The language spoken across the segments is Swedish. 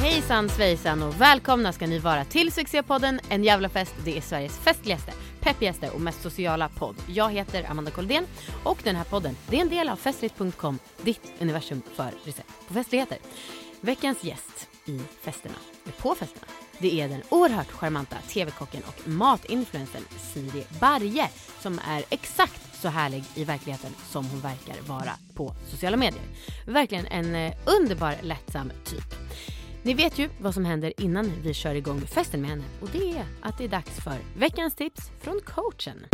Hejsan svejsan och välkomna ska ni vara till succépodden En jävla fest. Det är Sveriges festligaste, peppigaste och mest sociala podd. Jag heter Amanda Koldén och den här podden det är en del av festligt.com, ditt universum för recept på festligheter. Veckans gäst i festerna, på festerna, det är den oerhört charmanta tv-kocken och matinfluencern Siri Barje som är exakt så härlig i verkligheten som hon verkar vara på sociala medier. Verkligen en eh, underbar lättsam typ. Ni vet ju vad som händer innan vi kör igång festen med henne och det är att det är dags för veckans tips från coachen.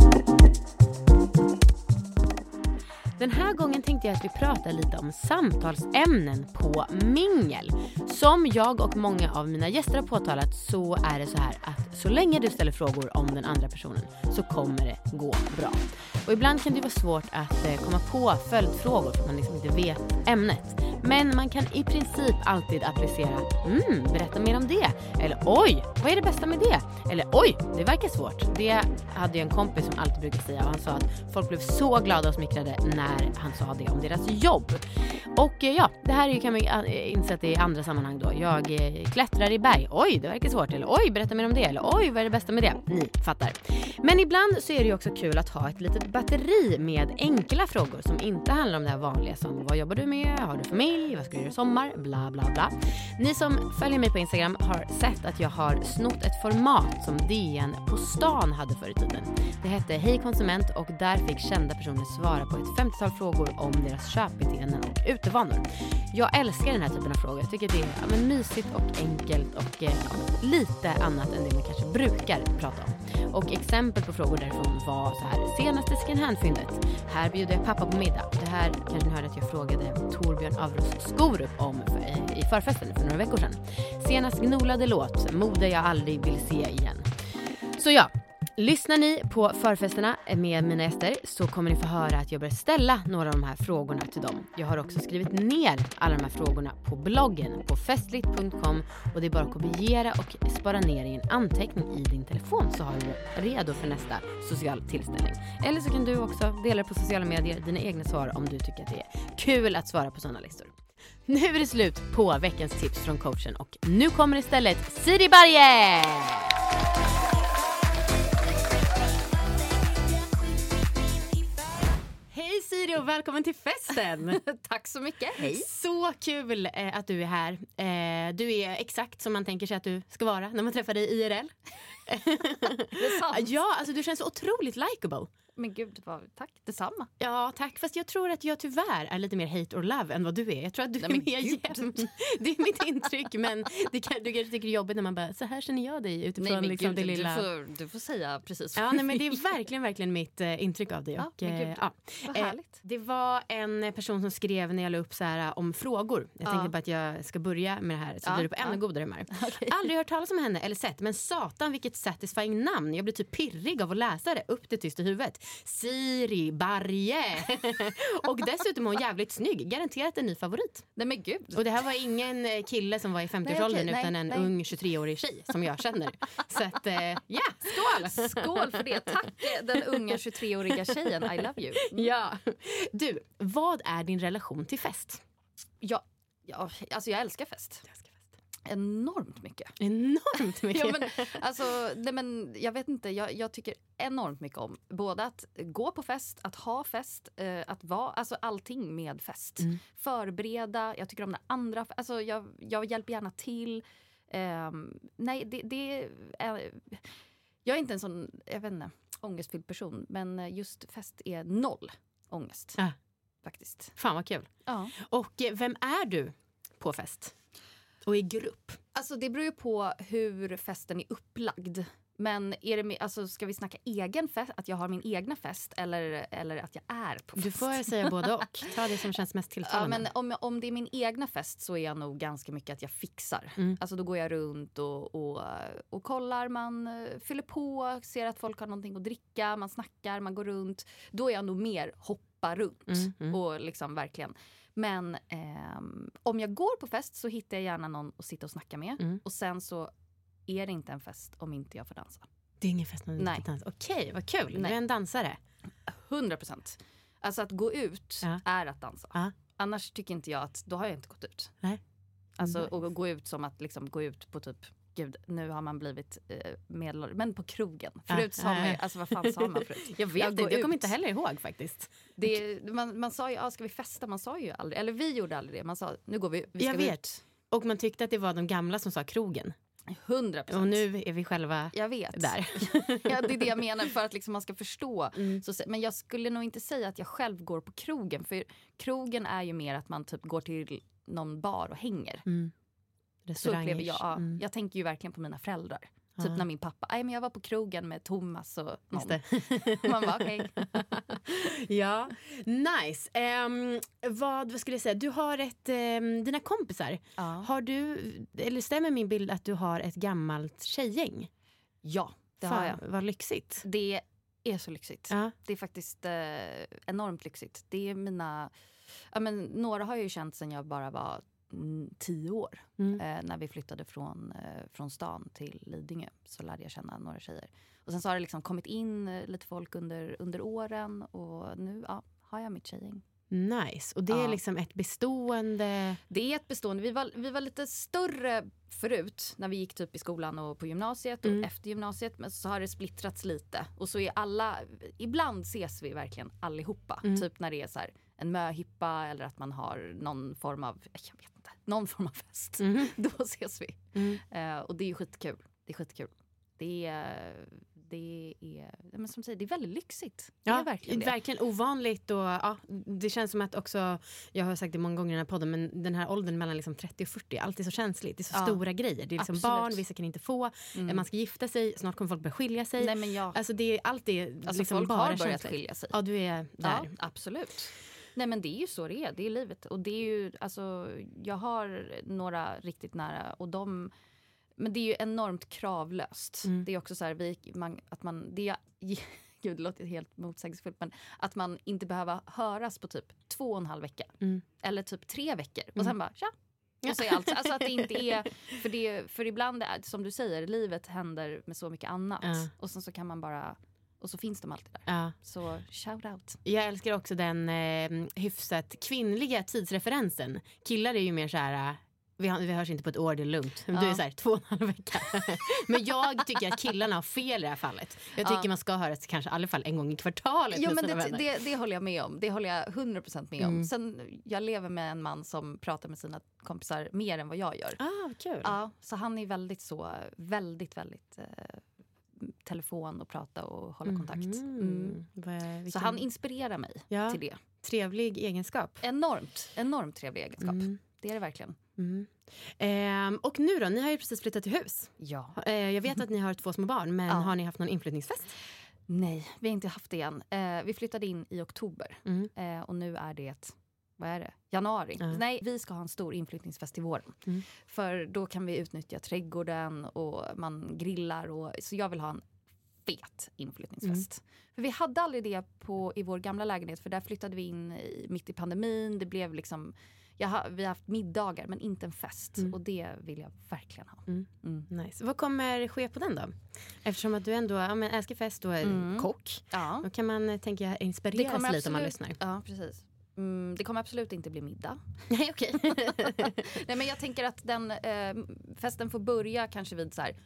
Den här gången tänkte jag att vi pratar lite om samtalsämnen på mingel. Som jag och många av mina gäster har påtalat så är det så här att så länge du ställer frågor om den andra personen så kommer det gå bra. Och ibland kan det vara svårt att eh, komma på följdfrågor för att man liksom inte vet ämnet. Men man kan i princip alltid applicera mm, berätta mer om det. Eller oj, vad är det bästa med det? Eller oj, det verkar svårt. Det hade jag en kompis som alltid brukade säga och han sa att folk blev så glada och smickrade när han sa det om deras jobb. Och eh, ja, det här är kan man eh, är i andra sammanhang då. Jag eh, klättrar i berg. Oj, det verkar svårt. Eller oj, berätta mer om det. Eller oj, vad är det bästa med det? Ni fattar. Men ibland så är det ju också kul att ha ett litet batteri med enkla frågor som inte handlar om det här vanliga som vad jobbar du med? Har du familj? Vad ska du göra i sommar? Bla bla bla. Ni som följer mig på Instagram har sett att jag har snott ett format som DN på stan hade förr i tiden. Det hette Hej konsument och där fick kända personer svara på ett 50-tal frågor om deras köpbeteenden och utevanor. Jag älskar den här typen av frågor. Jag tycker det är ja, men mysigt och enkelt och eh, ja, lite annat än det man kanske brukar prata om. Och exempel på frågor därifrån var så här. Senaste second hand-fyndet. Här bjuder jag pappa på middag. Det här kanske ni hörde att jag frågade Torbjörn Avros Skorup om för, eh, i förfesten för några veckor sedan. Senast gnolade låt. Mode jag aldrig vill se igen. Så ja, Lyssnar ni på förfesterna med mina gäster så kommer ni få höra att jag börjar ställa några av de här frågorna till dem. Jag har också skrivit ner alla de här frågorna på bloggen på festligt.com och det är bara att kopiera och spara ner i en anteckning i din telefon så har du det redo för nästa social tillställning. Eller så kan du också dela på sociala medier dina egna svar om du tycker att det är kul att svara på sådana listor. Nu är det slut på veckans tips från coachen och nu kommer istället Siri Barje! Siri och välkommen till festen! Tack så mycket, hej! Så kul eh, att du är här. Eh, du är exakt som man tänker sig att du ska vara när man träffar dig IRL. Det är sant. ja, alltså du känns otroligt likable. Men gud, vad, tack detsamma. Ja, tack. Fast jag tror att jag tyvärr är lite mer hate or love än vad du är. Jag tror att du Nej, är men mer gud. jämn. Det är mitt intryck. Men det kan, du kanske tycker det är jobbigt när man bara, så här känner jag dig utifrån Nej, men liksom gud, det lilla... du, får, du får säga precis Ja, nej, men det är verkligen, verkligen mitt eh, intryck av dig. Ja, Och, men eh, gud. ja. Vad Eh, härligt. Det var en person som skrev när jag la upp så här, om frågor. Jag Ja. tänkte bara att jag ska börja med det här så Ja, blir du på ännu ja. godare humör. Okej. Aldrig hört talas om henne eller sett men satan vilket satisfying namn. Jag blir typ pirrig av att läsa det. Upp det tyst i huvudet. Siri Barje. och dessutom är hon jävligt snygg. Garanterat en ny favorit. Nej men gud. Och det här var ingen eh, kille som var i 50-årsåldern Nej, okej, utan nej, en nej. ung 23-årig tjej som jag känner. Så att, eh, ja, skål! Skål för det. Tack den unga 23-åriga tjejen. I love you. Ja. Du, vad är din relation till fest? Ja, ja, alltså jag älskar fest. Enormt mycket. Enormt mycket. Ja, men, alltså, nej, men, jag vet inte, jag, jag tycker enormt mycket om både att gå på fest, att ha fest, eh, att vara, alltså allting med fest. Mm. Förbereda, jag tycker om när andra, alltså jag, jag hjälper gärna till. Ehm, nej, det, det är, jag är inte en sån, jag vet inte, ångestfylld person, men just fest är noll ångest. Ja. Faktiskt. Fan vad kul. Ja. Och eh, vem är du på fest? Och i grupp? Alltså det beror ju på hur festen är upplagd. Men är det, med- alltså, ska vi snacka egen fest, att jag har min egna fest eller, eller att jag är på fest? Du får säga både och. Ta det som känns mest Ja, tilltalande. men om, om det är min egna fest så är jag nog ganska mycket att jag fixar. Alltså då går jag runt och, och, och kollar, man eh, fyller på, ser att folk har någonting att dricka, man snackar, man går runt. Då är jag nog mer hoppa runt. Och liksom verkligen. Men ehm, om jag går på fest så hittar jag gärna någon att sitta och snacka med. Och sen så är det inte en fest om inte jag får dansa. Det är ingen fest när du inte dansar. Okej, vad kul. Du Nej. är en dansare. 100 procent. Alltså att gå ut Ja. är att dansa. Ja. Annars tycker inte jag att, då har jag inte gått ut. Nej. Alltså och gå ut som att liksom gå ut på typ Gud, nu har man blivit eh, medelålders. Men på krogen. Förut sa man ju, alltså vad fan sa man förut? Jag vet inte, jag kommer ut. inte heller ihåg faktiskt. Det, man, man sa ju, ah, ska vi festa? Man sa ju aldrig, eller vi gjorde aldrig det. Man sa, nu går vi, vi Jag vet. Och man tyckte att det var de gamla som sa krogen. ut. 100 Och procent. nu är vi själva Jag vet. där. ja, det är det jag menar, för att liksom man ska förstå. Mm. Så, men jag skulle nog inte säga att jag själv går på krogen. För krogen är ju mer att man typ går till någon bar och hänger. Så upplever jag. Ja, Mm. Jag tänker ju verkligen på mina föräldrar. Typ när min pappa, nej men jag var på krogen med Thomas och någon. Man bara okej. Ja, nice. Ehm, vad, vad skulle jag säga? Du har ett, ehm, dina kompisar. Ja. Har du, eller stämmer min bild att du har ett gammalt tjejgäng? Ja, det har jag. Vad lyxigt. Det är så lyxigt. Ja. Det är faktiskt eh, enormt lyxigt. Det är mina, ja, men, några har jag ju känt sen jag bara var tio år. Mm. Eh, när vi flyttade från, eh, från stan till Lidingö så lärde jag känna några tjejer. Och sen så har det liksom kommit in eh, lite folk under, under åren och nu ja, har jag mitt tjejgäng. Nice. Och det är Ja. liksom ett bestående... Det är ett bestående. Vi var, vi var lite större förut när vi gick typ i skolan och på gymnasiet och efter gymnasiet. Men så har det splittrats lite. Och så är alla, ibland ses vi verkligen allihopa. Typ när det är så här en möhippa eller att man har någon form av, jag vet någon form av fest. Då ses vi. Eh, och det är ju skitkul. Det är skitkul. Det är, det är, men som säger, det är väldigt lyxigt. Det är verkligen det. verkligen ovanligt. Och, ja, det känns som att också, jag har sagt det många gånger i den här podden, men den här åldern mellan liksom 30 och 40 är alltid så känsligt. Det är så Ja. stora grejer. Det är liksom Absolut. barn, vissa kan inte få, man ska gifta sig, snart kommer folk börja skilja sig. Nej, men ja. Alltså det är alltid Alltså, liksom folk bara har börjat känsligt. skilja sig. Ja, du är där. Ja, absolut. Nej men det är ju så det är, det är livet. Och det är ju, alltså, jag har några riktigt nära och de men det är ju enormt kravlöst. Det är också så här, vi, man, att man, det gud det låter helt motsägelsefullt men att man inte behöver höras på typ två och en halv vecka. Eller typ tre veckor och sen bara tja. Och så är allt, alltså att det inte är, för, det, för ibland är som du säger, livet händer med så mycket annat. Ja. Och sen så kan man bara, och så finns de alltid där. Ja. Så shout out. Jag älskar också den eh, hyfsat kvinnliga tidsreferensen. Killar är ju mer så här... eh, Vi, har, vi hörs inte på ett år, det är lugnt. Du är så här, två och en halv vecka. Men jag tycker att killarna har fel i det här fallet. Jag tycker man ska höras kanske i alla fall en gång i kvartalet Jo men det, det, det håller jag med om. Det håller jag 100% med Mm. om. Sen, jag lever med en man som pratar med sina kompisar mer än vad jag gör. Ah, kul. Ja, så han är väldigt så, väldigt, väldigt eh, telefon och prata och hålla kontakt. Mm. Mm. Vad- Så vilken han inspirerar mig Ja. till det. Trevlig egenskap. Enormt, enormt trevlig egenskap. Mm. Det är det verkligen. Ehm, och nu då, ni har ju precis flyttat till hus. Ja. Eh, jag vet att ni har två små barn, men Ja. har ni haft någon inflyttningsfest? Nej, vi har inte haft det än. Eh, vi flyttade in i oktober Mm. eh, och nu är det vad är det? Januari. Ja. Nej, vi ska ha en stor inflyttningsfest i våren. Mm. För då kan vi utnyttja trädgården och man grillar. Och, så jag vill ha en fet inflyttningsfest. Mm. För vi hade aldrig det på, i vår gamla lägenhet för där flyttade vi in i, mitt i pandemin. Det blev liksom, jag vi har haft middagar men inte en fest. Mm. Och det vill jag verkligen ha. Nice. Vad kommer ske på den då? Eftersom att du ändå ja, men älskar fest och är kock. Ja. Då kan man, eh, tänker jag, inspireras lite om man lyssnar. Ja, precis. Mm, det kommer absolut inte bli middag. Nej okej. Nej men jag tänker att den eh, festen får börja kanske vid så här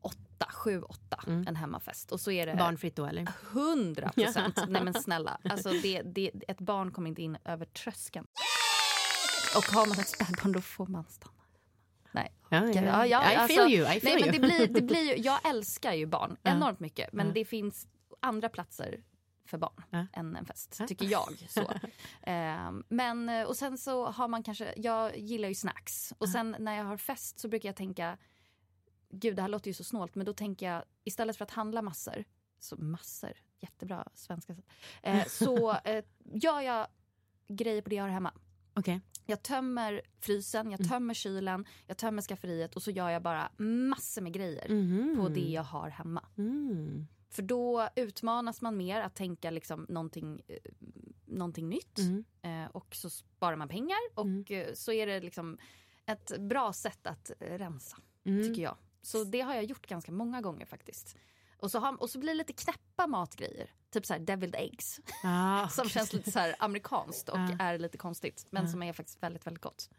åtta, sju, åtta. En hemmafest. Och så är det Barnfritt då eller? 100 procent. Nej men snälla. Alltså det, det, ett barn kommer inte in över tröskeln. Och har man ett spädbarn då får man stanna. Nej. Ja, ja, Ja, ja, I alltså- feel you, I feel nej, men det blir, det blir jag älskar ju barn enormt mycket. Men det finns andra platser för barn Ja. än en fest, tycker jag. Så. Ehm, men, eh, och sen så har man kanske, jag gillar ju snacks. Och sen när jag har fest så brukar jag tänka, gud det här låter ju så snålt, men då tänker jag istället för att handla massor, så massor, jättebra svenska, eh, så eh, gör jag grejer på det jag har hemma. Okej. Jag tömmer frysen, jag tömmer kylen, jag tömmer skafferiet och så gör jag bara massor med grejer Mhm. på det jag har hemma. Mm. För då utmanas man mer att tänka liksom någonting, eh, någonting nytt. Mm. Eh, och så sparar man pengar och Mm. eh, så är det liksom ett bra sätt att rensa, Mm. tycker jag. Så det har jag gjort ganska många gånger faktiskt. Och så, har, och så blir det lite knäppa matgrejer. Typ så här deviled eggs. Ah, Som känns lite så här amerikanskt och Ja. är lite konstigt. Men Ja. som är faktiskt väldigt, väldigt gott.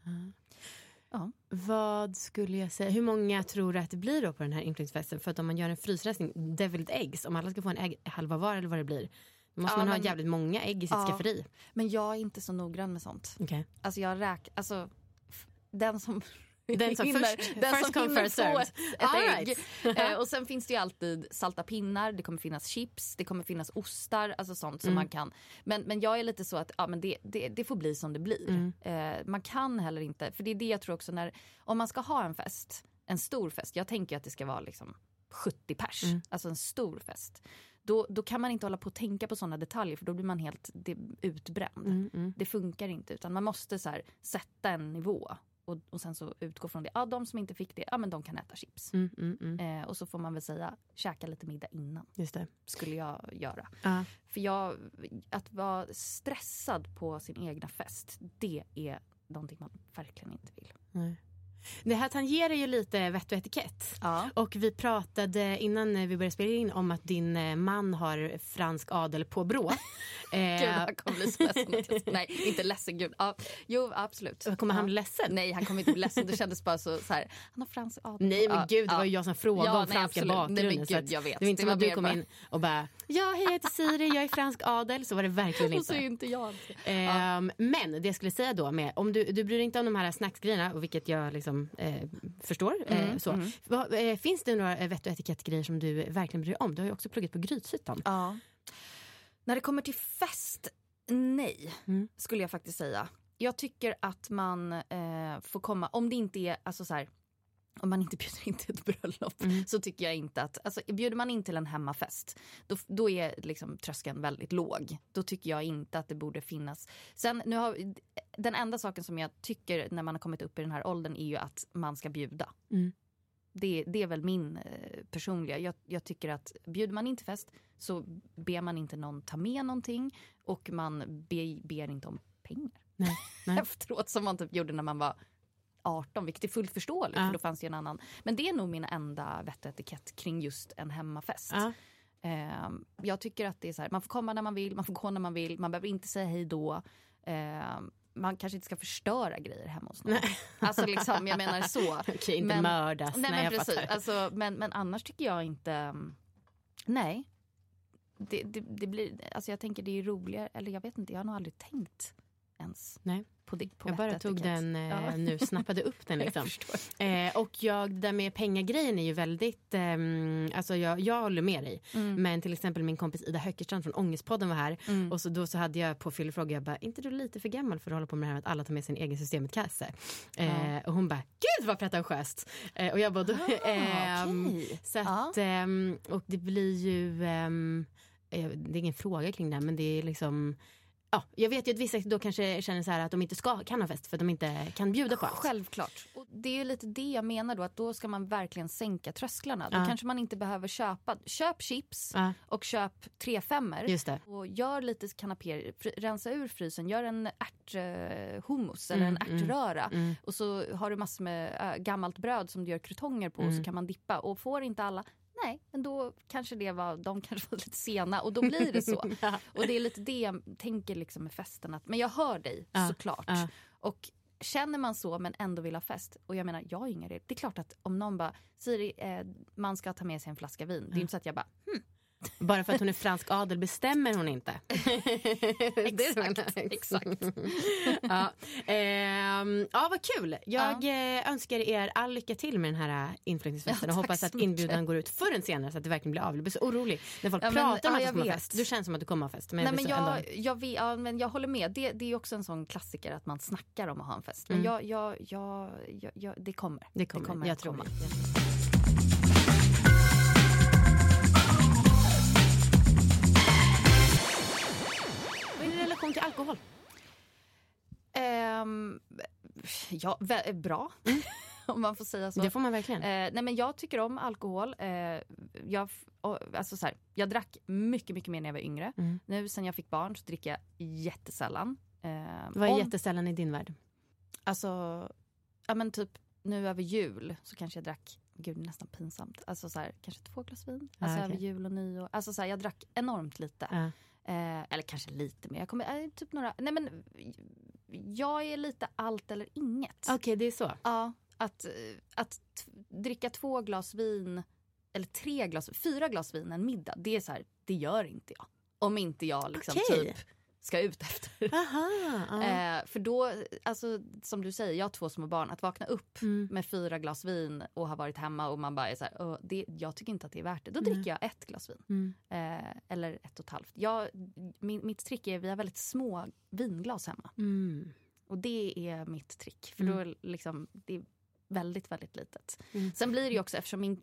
Vad skulle jag säga? Hur många tror du att det blir då på den här inflyttningsfesten? För att om man gör en frysrensning, deviled eggs, om alla ska få en ägg, halva var eller vad det blir. Då måste Ja, man ha men- jävligt många ägg i sitt Ja. skafferi. Men jag är inte så noggrann med sånt. Okej. Alltså jag räk... Alltså, den som... Den som hinner, först- den first come, first served. ett, ägg. right. Eh, och sen finns det ju alltid salta pinnar, det kommer finnas chips, det kommer finnas ostar, alltså sånt som Mm. man kan. Men, men jag är lite så att ja, men det, det, det får bli som det blir. Mm. Eh, man kan heller inte, för det är det jag tror också när, om man ska ha en fest, en stor fest, jag tänker att det ska vara liksom 70 pers, Mm. alltså en stor fest. Då, då kan man inte hålla på och tänka på sådana detaljer för då blir man helt det, utbränd. Mm, mm. Det funkar inte utan man måste så här, sätta en nivå och, och sen så utgå från det. Ja, de som inte fick det, ja men de kan äta chips. Mm, mm, mm. Eh, och så får man väl säga käka lite middag innan Just det. skulle jag göra. Ja. För jag, att vara stressad på sin egna fest, det är någonting man verkligen inte vill. Nej. Det här tangerar ju lite vett och etikett. Ja. Och vi pratade innan vi började spela in om att din eh, man har fransk adel på brå. Gud, han kommer bli så ledsen. Nej, inte ledsen. Gud. Ja, jo, absolut. kommer han ja. bli ledsen? Nej, han kommer inte bli ledsen. Det kändes bara så, så här, han har fransk adel. Nej men gud, det var ju jag som frågade Ja, om nej, franska absolut. Nej, bakgrunden. men så gud, jag vet. Det var inte som att du kom bara- in och bara ja hej jag heter Siri, jag är fransk adel. Så var det verkligen Och så är inte. inte jag. Ehm, Men det jag skulle säga då med, om du, du bryr dig inte om de här snacksgrejerna, och vilket jag liksom, eh, förstår. eh, Mm, så. mm. Vad, eh, finns det några eh, vett och etikettgrejer som du verkligen bryr dig om? Du har ju också pluggat på Grythyttan. Ja. När det kommer till fest, nej, Mm. skulle jag faktiskt säga. Jag tycker att man eh, får komma, om det inte är, alltså så här, om man inte bjuder in till ett bröllop Mm. så tycker jag inte att, alltså bjuder man in till en hemmafest då, då är liksom tröskeln väldigt låg. Då tycker jag inte att det borde finnas. Sen nu har, den enda saken som jag tycker när man har kommit upp i den här åldern är ju att man ska bjuda. Mm. Det, det är väl min eh, personliga. Jag, jag tycker att bjuder man in till fest så ber man inte någon ta med någonting och man be, ber inte om pengar Nej, nej. efteråt som man typ gjorde när man var 18, vilket är fullt förståeligt Ja. för då fanns ju en annan. Men det är nog min enda vett och etikett kring just en hemmafest. Ja. Ehm, jag tycker att det är så här, man får komma när man vill, man får gå när man vill, man behöver inte säga hej då. Ehm, man kanske inte ska förstöra grejer hemma hos någon. Alltså liksom, jag menar så. Okej, inte Men- mördas. Nej, Nej, men precis. Alltså, men, men annars tycker jag inte... mm, Nej. Det, det, det blir, alltså jag tänker det är roligare, eller jag vet inte, jag har nog aldrig tänkt ens Nej. På. På Jag bara och tog den eh, Ja. nu, snappade upp den liksom. Jag. Eh, och jag, det där med pengagrejen är ju väldigt, ehm, alltså jag, jag håller med dig. Mm. Men till exempel min kompis Ida Höckerstrand från Ångestpodden var här Mm. och så då så hade jag på fyllefråga, jag bara, inte du lite för gammal för att hålla på med det här med att alla tar med sin egen systemetkasse? Eh, och hon bara, gud vad pretentiöst! Eh, och jag bara, då, ehm, Ah, okej. så att, ehm, och det blir ju, ehm, eh, det är ingen fråga kring det men det är liksom Ja, jag vet ju att vissa då kanske känner så att de inte ska, kan ha fest för att de inte kan bjuda på allt. Självklart. Och det är ju lite det jag menar då, att då ska man verkligen sänka trösklarna. Då Ja. kanske man inte behöver köpa, köp chips Ja, och köp tre femmer just det. och gör lite kanapéer, rensa ur frysen, gör en ärthummus eller Mm, en mm, ärtröra. Mm. Och så har du massor med äh, gammalt bröd som du gör krutonger på och Mm. så kan man dippa. Och får inte alla, nej, men då kanske det var, de kanske var lite sena och då blir det så. ja. Och det är lite det jag tänker liksom med festen. Att, men jag hör dig ja. såklart. Ja. Och känner man så men ändå vill ha fest. Och jag menar, jag har inga regler. Det är klart att om någon bara, Siri, eh, man ska ta med sig en flaska vin. Det är inte så att jag bara, hm, bara för att hon är fransk adel bestämmer hon inte. exakt. exakt. ja. Ehm, ja, vad kul. Jag ja. Eh, önskar er all lycka till med den här eh, inflyttningsfesten ja, och hoppas att inbjudan går ut förr än senare så att det verkligen blir av. Jag blir så orolig när folk ja, pratar om att de ska ha fest. Du känns som att du kommer ha fest. Men, Nej, men jag, jag, vet, ja, men jag håller med. Det, det är också en sån klassiker att man snackar om att ha en fest. Men mm. jag, jag, jag, det kommer. Det kommer. Det kommer jag tror komma. Relation till alkohol? Um, ja, bra. Mm. om man får säga så. Det får man verkligen. Eh, nej men jag tycker om alkohol. Eh, jag, alltså så här, jag drack mycket, mycket mer när jag var yngre. Mm. Nu sen jag fick barn så dricker jag jättesällan. Eh, Vad är om, jättesällan i din värld? Alltså, ja men typ nu över jul så kanske jag drack Gud, nästan pinsamt. Alltså så här, kanske två glas vin. Alltså ah, okay. över jul och nyår. Alltså så här, jag drack enormt lite. Ah. Eh, eller kanske lite mer. Jag kommer, eh, typ några, nej men, jag är lite allt eller inget. Okej, okay, det är så? Ja. Att, att dricka två glas vin, eller tre glas, fyra glas vin en middag, det är så här, det gör inte jag. Om inte jag liksom okay. typ ska ut efter. Aha, eh, för då, alltså, som du säger, jag har två små barn. Att vakna upp mm. med fyra glas vin och ha varit hemma och man bara är så här, det, jag tycker inte att det är värt det. Då mm. dricker jag ett glas vin. Mm. Eh, eller ett och ett halvt. Jag, min, mitt trick är, vi har väldigt små vinglas hemma. Mm. Och det är mitt trick. För då mm. liksom, det är väldigt, väldigt litet. Mm. Sen blir det ju också, eftersom min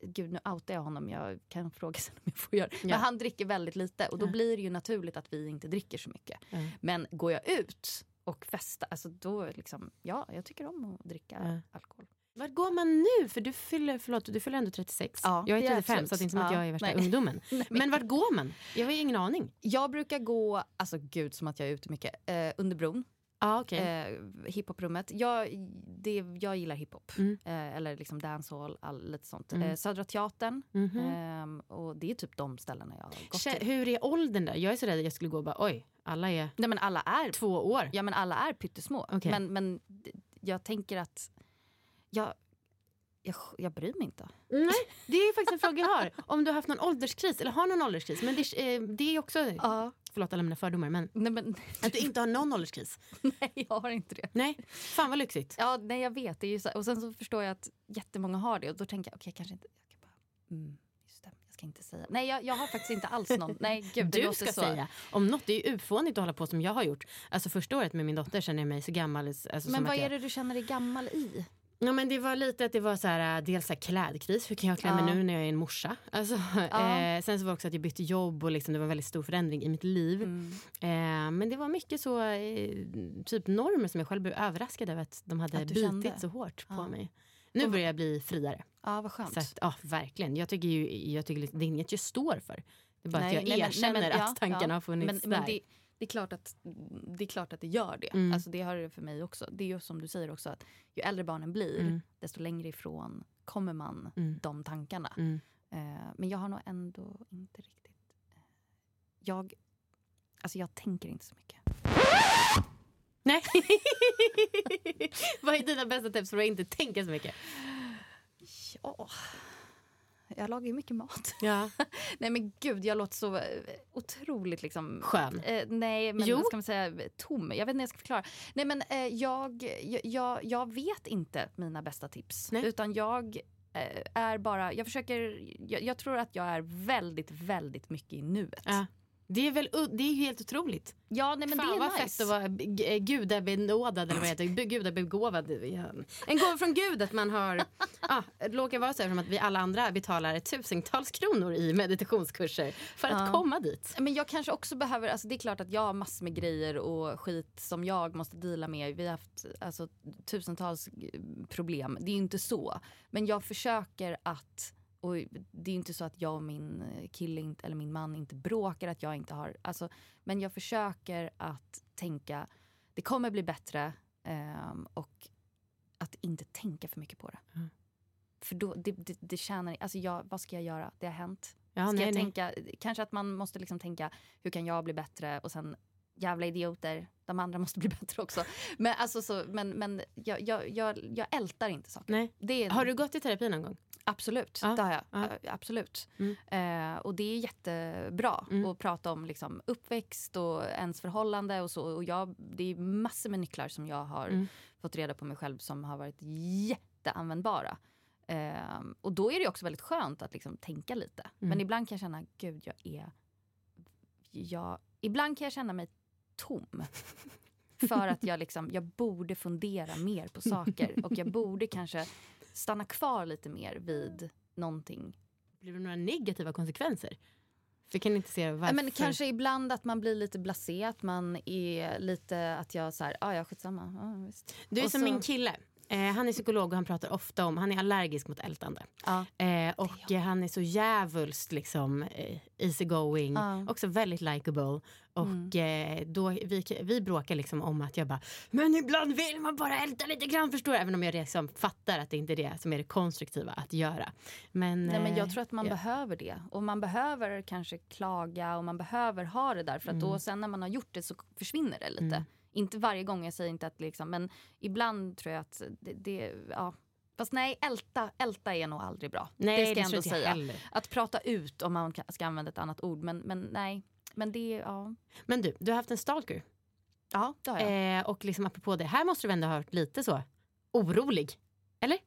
Gud nu outar jag honom, jag kan fråga sen om jag får göra ja. Men han dricker väldigt lite och då ja. blir det ju naturligt att vi inte dricker så mycket. Ja. Men går jag ut och festar, alltså då liksom, ja jag tycker om att dricka alkohol. Var går man nu? För du fyller, förlåt, du fyller ändå 36. Ja, jag är 35 är så det är inte som att jag är värsta Nej. ungdomen. Nej, men vart går man? Jag har ingen aning. Jag brukar gå, alltså gud som att jag är ute mycket, eh, under bron. Ah, okay. eh, hiphoprummet. Jag, det, jag gillar hiphop. Mm. Eh, eller liksom dancehall, all, lite sånt. Mm. Eh, Södra Teatern. Mm -hmm. och det är typ de ställena jag har gått till. Hur är åldern där? Jag är så rädd att jag skulle gå och bara oj, alla är, Nej, men alla är två år. Ja men alla är pyttesmå. Okay. Men, men jag tänker att jag, jag, jag bryr mig inte. Nej, det är faktiskt en fråga jag har. Om du har haft någon ålderskris eller har någon ålderskris. Men det, eh, det är också, ja. Förlåt alla mina fördomar, men, nej, men att du inte har någon ålderskris. Nej, jag har inte det. Nej, fan vad lyxigt. Ja, nej jag vet. Det är så, och sen så förstår jag att jättemånga har det och då tänker jag, okej okay, kanske inte, jag kan bara, mm, just det, jag ska inte säga. Nej, jag, jag har faktiskt inte alls någon, nej gud Du ska så. säga, om något, det är ju ufånigt att hålla på som jag har gjort. Alltså första året med min dotter känner jag mig så gammal. Alltså, men vad är jag... det du känner dig gammal i? Ja, men det var lite att det var så här, äh, dels så här klädkris, hur kan jag klä mig ja. nu när jag är en morsa? Alltså, ja. eh, sen så var det också att jag bytte jobb och liksom, det var en väldigt stor förändring i mitt liv. Mm. Eh, men det var mycket så, eh, typ normer som jag själv blev överraskad över att de hade att bitit kände. så hårt ja. på mig. Nu börjar jag bli friare. Ja, vad skönt. Så att, ja, verkligen. Jag tycker ju, jag tycker det är inget jag står för. Det är bara nej, att jag nej, erkänner nej, men, att tankarna har funnits men, där. Men det är klart att det, är klart att det gör det. Mm. Alltså det har det för mig också. Det är ju som du säger också att ju äldre barnen blir mm. desto längre ifrån kommer man mm. de tankarna. Mm. Eh, men jag har nog ändå inte riktigt... Eh, jag, alltså jag tänker inte så mycket. Nej. Vad är dina bästa tips för att inte tänka så mycket? Ja jag lagar ju mycket mat. Ja. nej men gud, jag låter så eh, otroligt liksom... Skön? Eh, nej, men jo. ska man säga tom? Jag vet inte hur jag ska förklara. Nej men eh, jag, jag, jag vet inte mina bästa tips. Nej. Utan jag eh, är bara, jag försöker, jag, jag, tror att jag är väldigt, väldigt mycket i nuet. Ja. Det är väl det är helt otroligt. Ja, nej, men Fan, det är vad nice. fett att vara gudabenådad eller vad heter det? Gudabegåvad. En gåva från Gud att man har, ah, råkar vara så att vi alla andra betalar tusentals kronor i meditationskurser för att ja. komma dit. Men jag kanske också behöver, alltså det är klart att jag har massor med grejer och skit som jag måste dela med. Vi har haft alltså, tusentals problem, det är ju inte så. Men jag försöker att och det är inte så att jag och min kille inte, eller min man inte bråkar, att jag inte har... Alltså, men jag försöker att tänka, det kommer bli bättre um, och att inte tänka för mycket på det. Mm. för då, det, det, det tjänar, alltså jag, vad ska jag göra? Det har hänt. Ja, ska nej, tänka, kanske att man måste liksom tänka, hur kan jag bli bättre? Och sen, jävla idioter, de andra måste bli bättre också. Men, alltså, så, men, men jag, jag, jag, jag ältar inte saker. Nej. Är, Har du gått i terapi någon gång? Absolut, Ja, det har jag. ja. Ö, Absolut. Mm. Eh, och det är jättebra Mm. att prata om liksom, uppväxt och ens förhållande och så. Och jag, det är massor med nycklar som jag har Mm. fått reda på mig själv som har varit jätteanvändbara. Eh, och då är det också väldigt skönt att liksom, tänka lite. Mm. Men ibland kan jag känna, gud jag är... Jag, ibland kan jag känna mig tom. För att jag, liksom, jag borde fundera mer på saker och jag borde kanske stanna kvar lite mer vid någonting. Blir det några negativa konsekvenser? För kan inte se varför. Men kanske ibland att man blir lite blasé, att man är lite att jag så här, ah, ja skitsamma. Ja, visst. Du är Och som så- min kille. Eh, han är psykolog och han pratar ofta om, han är allergisk mot ältande. Ja. Eh, och eh, han är så djävulskt liksom eh, easygoing, Ja. Mm. också väldigt likable. Och eh, då, vi, vi bråkar liksom om att jag bara, men ibland vill man bara älta lite grann förstår? Även om jag liksom fattar att det inte är det som är det konstruktiva att göra. Men, Nej, men eh, jag tror att man ja. behöver det. Och man behöver kanske klaga och man behöver ha det där. För att då sen när man har gjort det så försvinner det lite. Inte varje gång, jag säger inte att liksom, men ibland tror jag att det, det ja. Fast nej, älta, älta är nog aldrig bra. Nej, det ska det jag ändå säga. heller. Att prata ut om man ka- ska använda ett annat ord. Men, men nej, men det, ja. Men du, du har haft en stalker. Ja, det har jag. Eh, och liksom apropå det, här måste du ändå ha varit lite så orolig. Eller?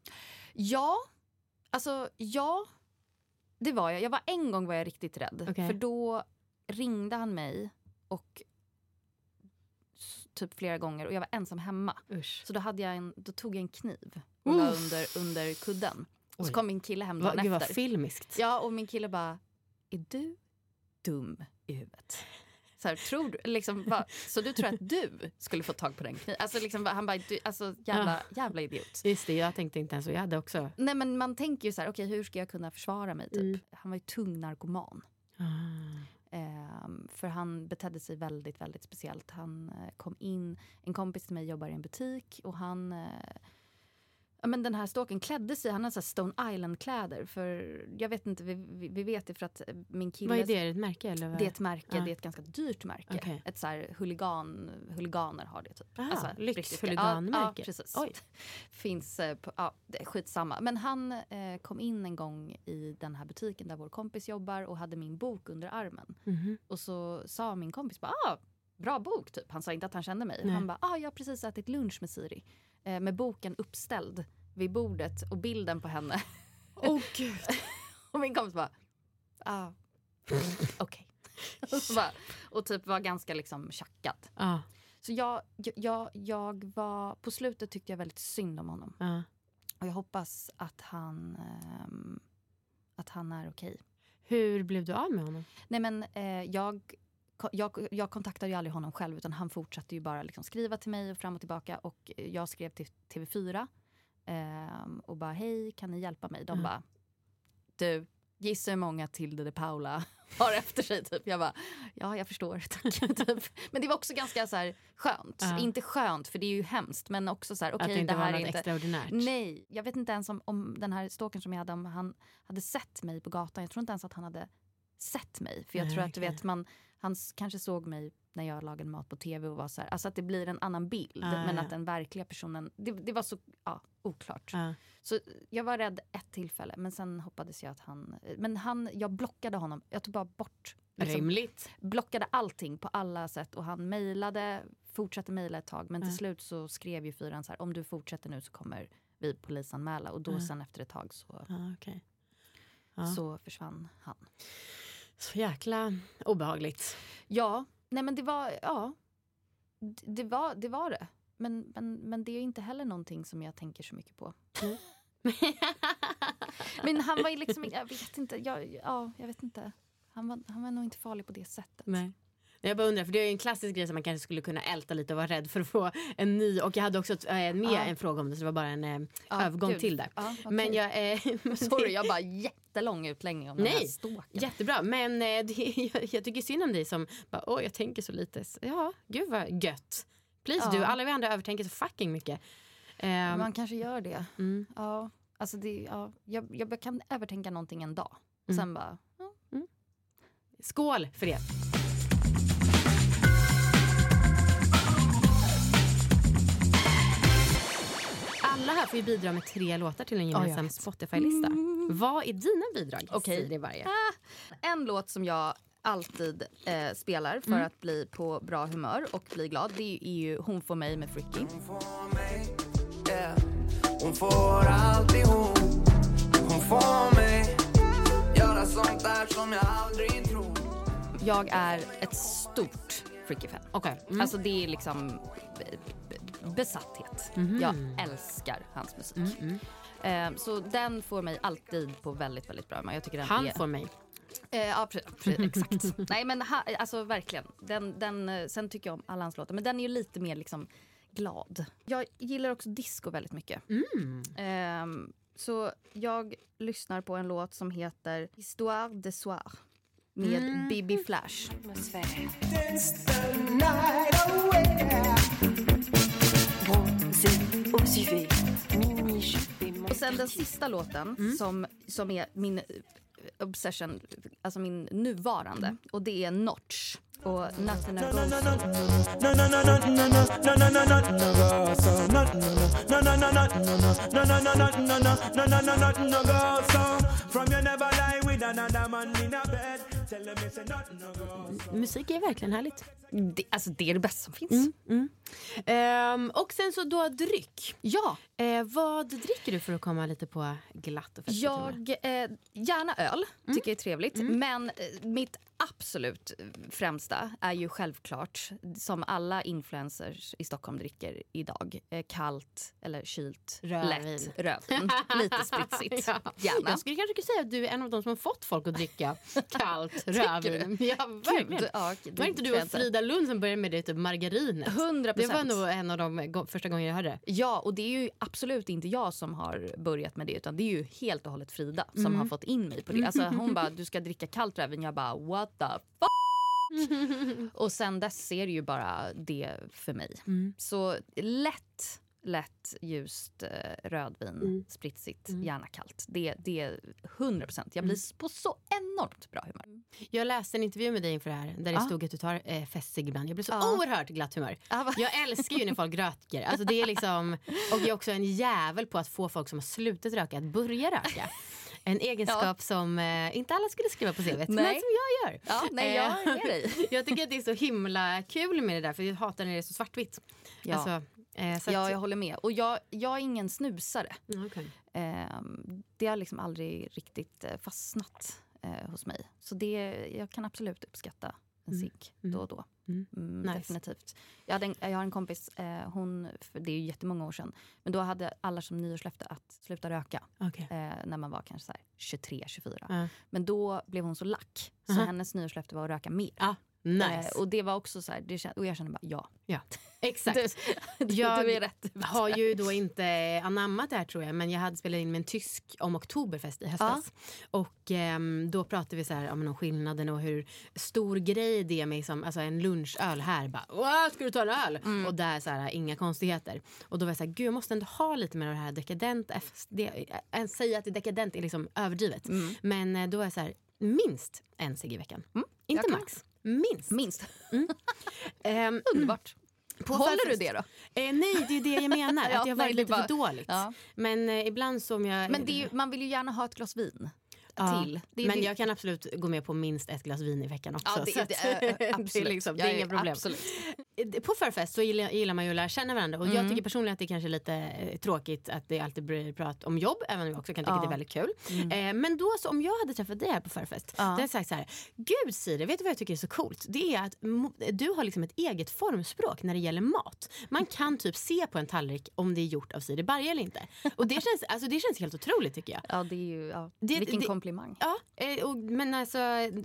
Ja, alltså ja. Det var jag. jag var, en gång var jag riktigt rädd. Okej. För då ringde han mig och typ flera gånger och jag var ensam hemma. Usch. Så då, hade jag en, då tog jag en kniv och la under, under kudden. Och så kom min kille hem Va, dagen gud vad efter. filmiskt. Ja, och min kille bara, är du dum i huvudet? Så, här, tror du, liksom, bara, så du tror att du skulle få tag på den kniven? Alltså, liksom, han bara, du, alltså jävla, jävla idiot. Just det, jag tänkte inte ens så. Jag hade också... Nej men man tänker ju så här, okej hur ska jag kunna försvara mig typ? Mm. Han var ju tung narkoman. Ah. Ehm, för han betedde sig väldigt, väldigt speciellt. Han eh, kom in, en kompis till mig jobbar i en butik och han eh, Ja, men den här stalkern klädde sig, han hade så Stone Island-kläder. För jag vet inte, vi, vi, vet det för att eh, min kille... Vad är det? Är det ett märke? Eller vad? Det är ett märke, Ja. det är ett ganska dyrt märke. Okej. Ett så här huligan, huliganer har det typ. Aha, riktiga- lyxhuliganmärke. Ja, precis. Oj. Finns, eh, på, ja, det är skitsamma. Men han eh, kom in en gång i den här butiken där vår kompis jobbar och hade min bok under armen. Mhm. Och så sa min kompis bara, ah, bra bok typ. Han sa inte att han kände mig. Nej. Han bara, ah, jag har precis ätit lunch med Siri. Eh, med boken uppställd vid bordet och bilden på henne. Åh gud. Och min kompis bara, ah, okej. Bara- och typ var ganska liksom tjackad. Ja, Så jag, jag- jag, var, på slutet tyckte jag väldigt synd om honom. ja. Och jag hoppas att han, ehm, att han är okej. Hur blev du av med honom? Nej men eh, jag, jag, jag kontaktade ju aldrig honom själv utan han fortsatte ju bara liksom skriva till mig och fram och tillbaka. Och jag skrev till TV4 ehm, och bara hej kan ni hjälpa mig? De Mm. bara du gissa hur många Tilde de Paula har efter sig. Typ. Jag bara, ja jag förstår. Tack. typ. Men det var också ganska så här, skönt. Ja. Inte skönt för det är ju hemskt men också så här, att okej det inte det var här är inte... extraordinärt? Nej, jag vet inte ens om, om den här stalkern som jag hade, om han hade sett mig på gatan. Jag tror inte ens att han hade sett mig. För jag Nej, tror att du vet, man, han kanske såg mig när jag lagade mat på tv och var så här, alltså att det blir en annan bild. Ah, men ja. att den verkliga personen, det, det var så ja, oklart. Ja. Så jag var rädd ett tillfälle men sen hoppades jag att han, men han, jag blockade honom. Jag tog bara bort liksom, Rimligt. blockade allting på alla sätt och han mejlade, fortsatte mejla ett tag men till Ja. slut så skrev ju fyran så här om du fortsätter nu så kommer vi polisanmäla och då Ja. sen efter ett tag så, Ja, okej. Ja. så försvann han. Så jäkla obehagligt. Ja, nej men det var, ja, det var det. Var det. Men, men, men det är inte heller någonting som jag tänker så mycket på. men han var ju liksom, jag vet inte, jag, ja, jag vet inte. Han var, han var nog inte farlig på det sättet. Nej. Jag bara undrar, för det är en klassisk grej som man kanske skulle kunna älta lite och vara rädd för att få en ny. Och jag hade också äh, med Ja. en fråga om det så det var bara en äh, Ja, övergång gud. till det. Ja, okej. Men jag... Äh, Sorry, jag bara jättelång utläggning om den här Nej, stalken. Jättebra, men eh, det, jag, jag tycker synd om dig som bara, åh jag tänker så lite. Ja, gud vad gött. Please du, alla vi andra övertänker så fucking mycket. Ehm, Man kanske gör det. mm. Ja. Alltså det, ja, jag, jag kan övertänka någonting en dag. Och Mm. sen bara, ja. Skål för det! Alla här får ju bidra med tre låtar till en gemensam vet. Spotify-lista. Vad är dina bidrag? Okej. Siri Varje? En låt som jag alltid eh, spelar för att bli på bra humör och bli glad det är ju Hon får mig med Fricky. får mig, yeah. Hon får alltihop Hon får mig Göra sånt där som jag aldrig tror Jag är ett stort Fricky-fan. Okej. Mm. Alltså det är liksom besatthet. Mhm. Jag älskar hans musik. Mm, Eh, så den får mig alltid på väldigt, väldigt bra humör. Jag tycker den Han är... får mig. Eh, ja, exakt. Nej, men ha, alltså verkligen. Den, den, eh, sen tycker jag om alla hans låtar, men den är ju lite mer liksom glad. Jag gillar också disco väldigt mycket. Mm. Ehm, så jag lyssnar på en låt som heter Histoire de soir med Mm. Bibi Flash. Och sen den sista låten Mm. som, som är min eh, obsession, alltså min nuvarande. Och det är Notch och Nothing I Go. Musik är verkligen härligt. Det, alltså det är det bästa som finns. Ehm, och sen så då dryck. Ja, Eh, vad dricker du för att komma lite på glatt och jag, eh, gärna öl, Mm. tycker jag är trevligt. Men eh, mitt absolut främsta är ju självklart, som alla influencers i Stockholm dricker idag, eh, kallt eller kylt, Rödvin. lätt rödvin. Lite spritsigt, Ja. gärna. Jag skulle kanske säga att du är en av de som har fått folk att dricka kallt rödvin. Ja, verkligen. Gud, ja, Var inte du och Frida Lund som började med det typ margarinet? 100 Det var nog en av de första gångerna jag hörde det. Ja, och det är ju absolut inte jag som har börjat med det utan det är ju helt och hållet Frida som Mm. har fått in mig på det. Alltså, hon bara, du ska dricka kallt rödvin. Jag bara, what the fuck? och sen dess är det ju bara det för mig. Mm. Så lätt, lätt ljust eh, rödvin, Mm. spritsigt, gärna kallt. Det, det är 100 procent. Jag blir Mm. på så enormt bra humör. Jag läste en intervju med dig inför det här där det Ja. stod att du tar eh, festcigg ibland. Jag blev så Ja. oerhört glatt humör. Va- Jag älskar ju när folk röker. Alltså det är liksom, och jag är också en jävel på att få folk som har slutat röka att börja röka. En egenskap som eh, inte alla skulle skriva på CVt, men som jag gör. Ja, nej, jag med dig. jag tycker att det är så himla kul med det där för jag hatar när det är så svartvitt. Ja. Alltså, eh, så Ja, att, jag håller med. Och jag, jag är ingen snusare. Ja, okej. Ehm, det har liksom aldrig riktigt eh, fastnat eh, hos mig. Så det, jag kan absolut uppskatta en cigg då och då. Mm. Mm, Nice. Definitivt. Jag, hade en, jag har en kompis, eh, hon, det är ju jättemånga år sedan, men då hade alla som nyårslöfte att sluta röka. Okej. Eh, när man var kanske så här 23, 24. Ja. Men då blev hon så lack, så Aha. hennes nyårslöfte var att röka mer. Ja, nice. Eh, och det var också så här, det kän- och jag kände bara ja. ja. Exakt. Du, du, Jag du är rätt. har ju då inte anammat det här tror jag men jag hade spelat in med en tysk om Oktoberfest i höstas. Och ehm, då pratade vi så här, om, om skillnaden och hur stor grej det är med liksom, alltså en lunchöl här. Bara, "Åh, ska du ta en öl? Mm. Och där så här, inga konstigheter. Och då var jag så här, gud jag måste ändå ha lite mer av det här dekadent. Det, äh, säga att det är dekadent är liksom överdrivet. Men eh, då var jag så här, minst en cigg i veckan. Inte Mm. kan- max. Minst. Minst. Ehm, Underbart. på Håller du det då? Eh, nej, det är det jag menar. Ja, att jag har nej, lite bara- för dåligt. Ja. Men eh, ibland som jag... Men ju, man vill ju gärna ha ett glas vin Ja, till. Det men det- jag kan absolut gå med på minst ett glas vin i veckan också. Ja, det, det, absolut. det är, liksom, det är inga problem. Absolut. Eh, På förfest så gillar, gillar man ju att lära känna varandra. Och Mm. jag tycker personligen att det kanske är lite eh, tråkigt att det alltid blir prat om jobb. Även om jag också kan tycka Ja. att det är väldigt kul. Eh, men då så om jag hade träffat dig här på förfest. Ja. Då hade jag sagt så här. Gud Siri, vet du vad jag tycker är så coolt? Det är att du har liksom ett eget formspråk när det gäller mat. Man kan typ se på en tallrik om det är gjort av Siri Barje eller inte. Och det känns, alltså, det känns helt otroligt tycker jag. Ja, det är ju... Ja. Det- Vilken det- komplimang. Ja, eh, och, men alltså,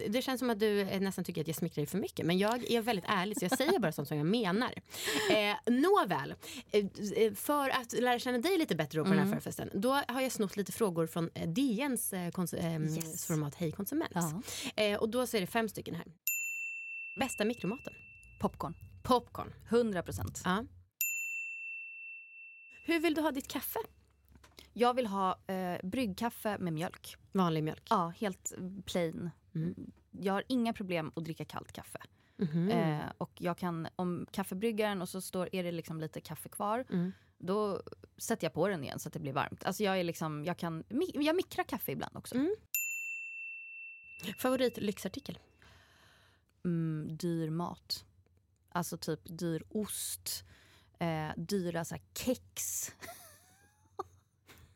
det känns som att du eh, nästan tycker att jag smickrar dig för mycket. Men jag är väldigt ärlig så jag säger bara sånt som jag menar. Eh, nåväl, eh, för att lära känna dig lite bättre på den här förfesten. Då har jag snott lite frågor från DNs eh, eh, Yes. format Hej konsument. Ja. Eh, och då så är det fem stycken här. Bästa mikromaten? Popcorn. Popcorn. 100 procent. Ja. Hur vill du ha ditt kaffe? Jag vill ha eh, bryggkaffe med mjölk. Vanlig mjölk. Ja, helt plain. Mm. Jag har inga problem att dricka kallt kaffe. Mhm. Eh, och jag kan, om kaffebryggaren och så står, är det liksom lite kaffe kvar, Mm. då sätter jag på den igen så att det blir varmt. Alltså jag är liksom, jag kan, jag mikrar kaffe ibland också. Mm. Favorit lyxartikel? Mm, dyr mat. Alltså typ dyr ost, eh, dyra så kex.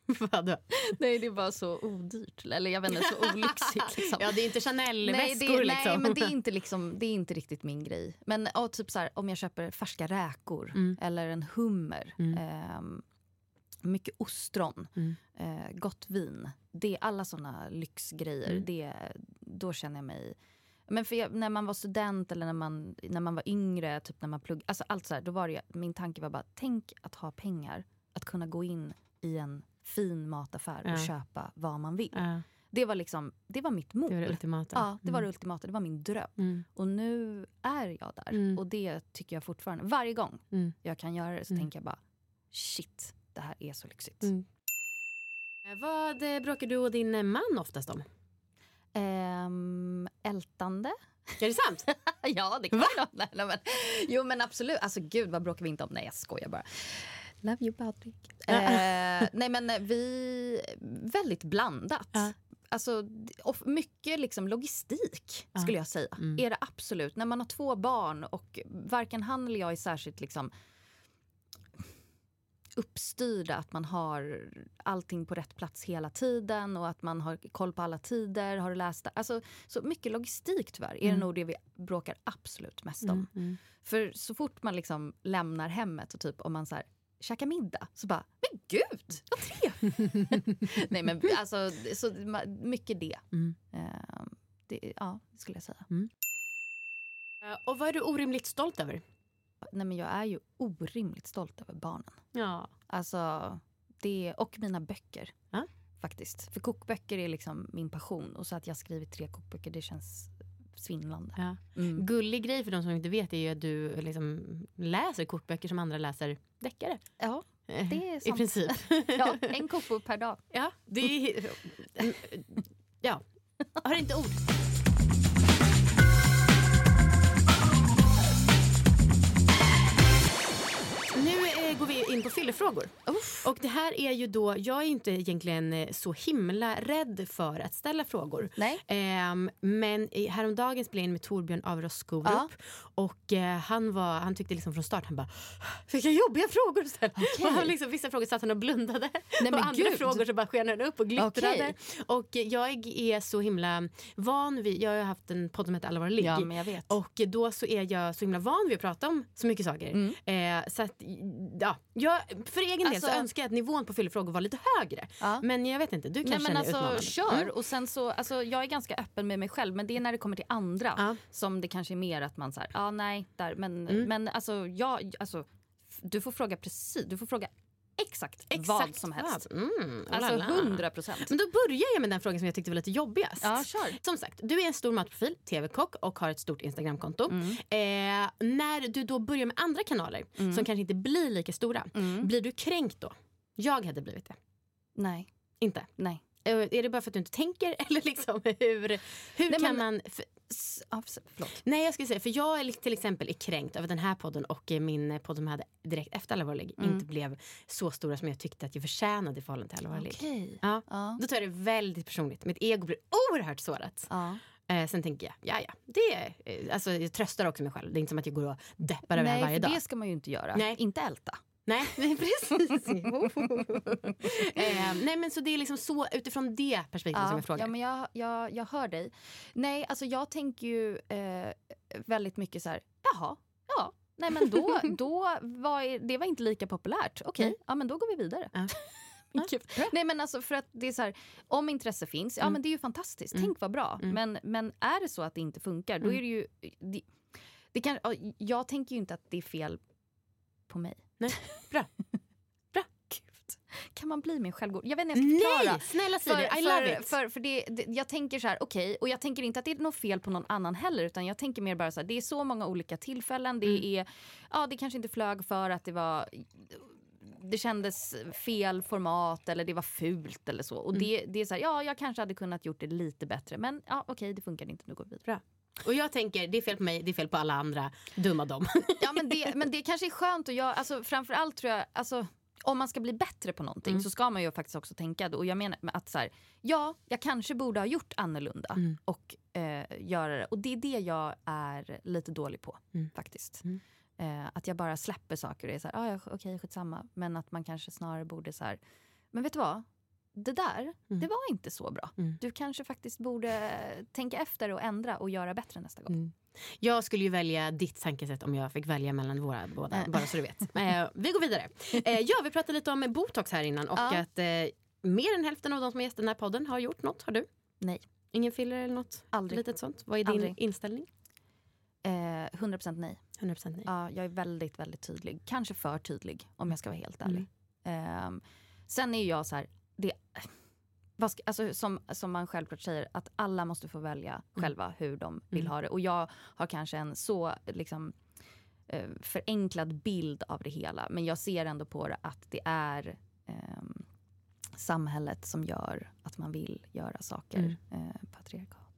Vadå? Nej det är bara så odyrt. Eller jag vet inte, så olyxigt liksom. Ja, det är inte Nej, Chanel-väskor det, liksom. nej men det är inte, liksom, det är inte riktigt min grej. Men ja, typ så här, om jag köper färska räkor Mm. eller en hummer. Mm. ehm, mycket ostron, Mm. eh, gott vin. Det är alla såna lyxgrejer. Mm. Det, då känner jag mig... Men jag, när man var student eller när man, när man var yngre, typ när man pluggade, alltså allt så här, då var det, min tanke var bara, tänk att ha pengar, att kunna gå in i en fin mataffär och Ja. köpa vad man vill. Ja, Det var liksom, det var mitt mål. det var det ultimata. Ja, det var det Mm. ultimata. Det var min dröm. Mm. Och nu är jag där. Mm. Och det tycker jag fortfarande. Varje gång Mm. jag kan göra det så Mm. tänker jag bara shit, det här är så lyxigt. Mm. Eh, Vad eh, bråkar du och din eh, man oftast om? Ehm, ältande? Är det sant? ja, det kan nej, nej, men, Jo, men absolut. Alltså gud, vad bråkar vi inte om? Nej, jag skojar bara. Love you, Patrik. Eh, nej, men eh, vi... Väldigt blandat. Ja. Alltså, och mycket liksom logistik, Ja. skulle jag säga. Mm. Är det absolut. När man har två barn och varken han eller jag är särskilt liksom uppstyrda, att man har allting på rätt plats hela tiden och att man har koll på alla tider, har läst det. Alltså, så mycket logistik tyvärr är det Mm. nog det vi bråkar absolut mest om. Mm. Mm. För så fort man liksom lämnar hemmet och typ om man så här, käkar middag så bara, men gud vad trevligt! Nej men alltså, så, mycket det. Mm. Eh, det. Ja, det skulle jag säga. Eh, Och vad är du orimligt stolt över? Nej men jag är ju orimligt stolt över barnen. Ja. Alltså, det, och mina böcker. Ja. Faktiskt. För kokböcker är liksom min passion. Och så att jag skrivit tre kokböcker, det känns svindlande. ja. Mm. Gullig grej för de som inte vet är ju att du liksom läser kokböcker som andra läser deckare. Ja, Eh, det är I sant. princip. ja, en kokbok per dag. ja, det är... Ja. Har inte ord. Vi in på fyllefrågor. Och det här är ju då, jag är inte egentligen eh, så himla rädd för att ställa frågor. Nej. Ehm, men häromdagen spelade jag in med Torbjörn Averos Skorup. Ja. Och eh, han, var, han tyckte liksom från start, han bara vilka jobbiga frågor du ställer. Och han liksom, vissa frågor satt han och blundade. men och andra gud. frågor så bara sken han upp och glittrade. Okej. Och jag är så himla van vid, jag har haft en podd som heter Alla våra ligg. Ja, men jag vet. Och då så är jag så himla van vid att prata om så mycket saker. Mm. Eh, så att, ja, jag, för egen del Alltså- så önskar jag att nivån på fyllefrågor var lite högre. Ja. Men jag vet inte, du Nej kanske men känner alltså utmanande. kör. Mm. Och sen så, alltså, jag är ganska öppen med mig själv men det är när det kommer till andra Ja. som det kanske är mer att man säger, ja ah, nej, där. Men, Mm. men alltså, jag, alltså, du får fråga precis, du får fråga exakt, Exakt vad som helst. Mm, Alltså lala. hundra procent. Men då börjar jag med den frågan som jag tyckte var lite jobbigast. Ja, kör. Som sagt, du är en stor matprofil, tv-kock och har ett stort Instagramkonto. Mm. Eh, när du då börjar med andra kanaler som kanske inte blir lika stora, Mm. blir du kränkt då? Jag hade blivit det. Nej, Inte? nej. Eh, Är det bara för att du inte tänker eller liksom hur, hur Nej, kan men- man... För, ja, förlåt. nej jag skulle säga, för jag är till exempel är kränkt över den här podden och eh, min podd som jag hade direkt efter Alla våra ligg Mm. inte blev så stora som jag tyckte att jag förtjänade i förhållande till Alla våra ligg. Okej. Ja. Ja. Då tar jag det väldigt personligt. Mitt ego blir oerhört sårat. Ja. Eh, sen tänker jag, ja ja, det är, eh, alltså, jag tröstar också mig själv. Det är inte som att jag går och deppar över det här Nej, varje dag. det ska man ju inte göra. Nej. Inte älta. Nej, precis. eh, nej men så det är liksom så utifrån det perspektivet som jag frågar. Ja, men jag, jag, jag hör dig. Nej, alltså jag tänker ju eh, väldigt mycket så här, jaha, ja, nej men då, då var det var inte lika populärt. Okej, Nej. ja men då går vi vidare. Ja. Nej men alltså för att det är så här, om intresse finns, ja Mm. men det är ju fantastiskt, Mm. tänk vad bra. Mm. Men, men är det så att det inte funkar, då Mm. är det ju, det, det kan, ja, jag tänker ju inte att det är fel på mig. Nej. Bra. Bra. Gud. Kan man bli mer självgod? Jag vet inte jag ska förklara. Nej, snälla säg det. I för, love it. För, för det, det, jag tänker så här, okej, och jag tänker inte att det är något fel på någon annan heller, utan jag tänker mer bara så här, det är så många olika tillfällen, det Mm. är, ja det kanske inte flög för att det var det kändes fel format eller det var fult eller så. Och Mm. det, det är så här, ja jag kanske hade kunnat gjort det lite bättre men ja okej det funkar inte, nu går vi vidare. Bra. Och jag tänker, det är fel på mig, det är fel på alla andra. Dumma dem. Ja men det, men det kanske är skönt att göra, alltså framförallt tror jag, alltså om man ska bli bättre på någonting Mm. så ska man ju faktiskt också tänka, och jag menar att så här, ja, jag kanske borde ha gjort annorlunda Mm. och eh, göra det. Och det är det jag är lite dålig på Mm. faktiskt. Eh, att jag bara släpper saker och är så här, ah, ja, okej skitsamma. Men att man kanske snarare borde så här, men vet du vad? Det där, det var inte så bra. Mm. Du kanske faktiskt borde tänka efter och ändra och göra bättre nästa gång. Mm. Jag skulle ju välja ditt tankesätt om jag fick välja mellan våra båda, bara så du vet. Eh, vi går vidare. Eh, ja, vi pratade lite om botox här innan och Ja. att eh, mer än hälften av de som är gäster i den här podden har gjort något. Har du? Nej, Ingen filler eller något Aldrig. litet sånt? Vad är din Aldrig. inställning? eh, 100% nej. 100% nej. Ja, jag är väldigt, väldigt tydlig. Kanske för tydlig om jag ska vara helt ärlig. Ehm, sen är jag så här, det, ska, alltså, som, som man självklart säger, att alla måste få välja själva hur de vill ha det. Och jag har kanske en så liksom, eh, förenklad bild av det hela. Men jag ser ändå på det att det är ehm, samhället som gör att man vill göra saker. Eh,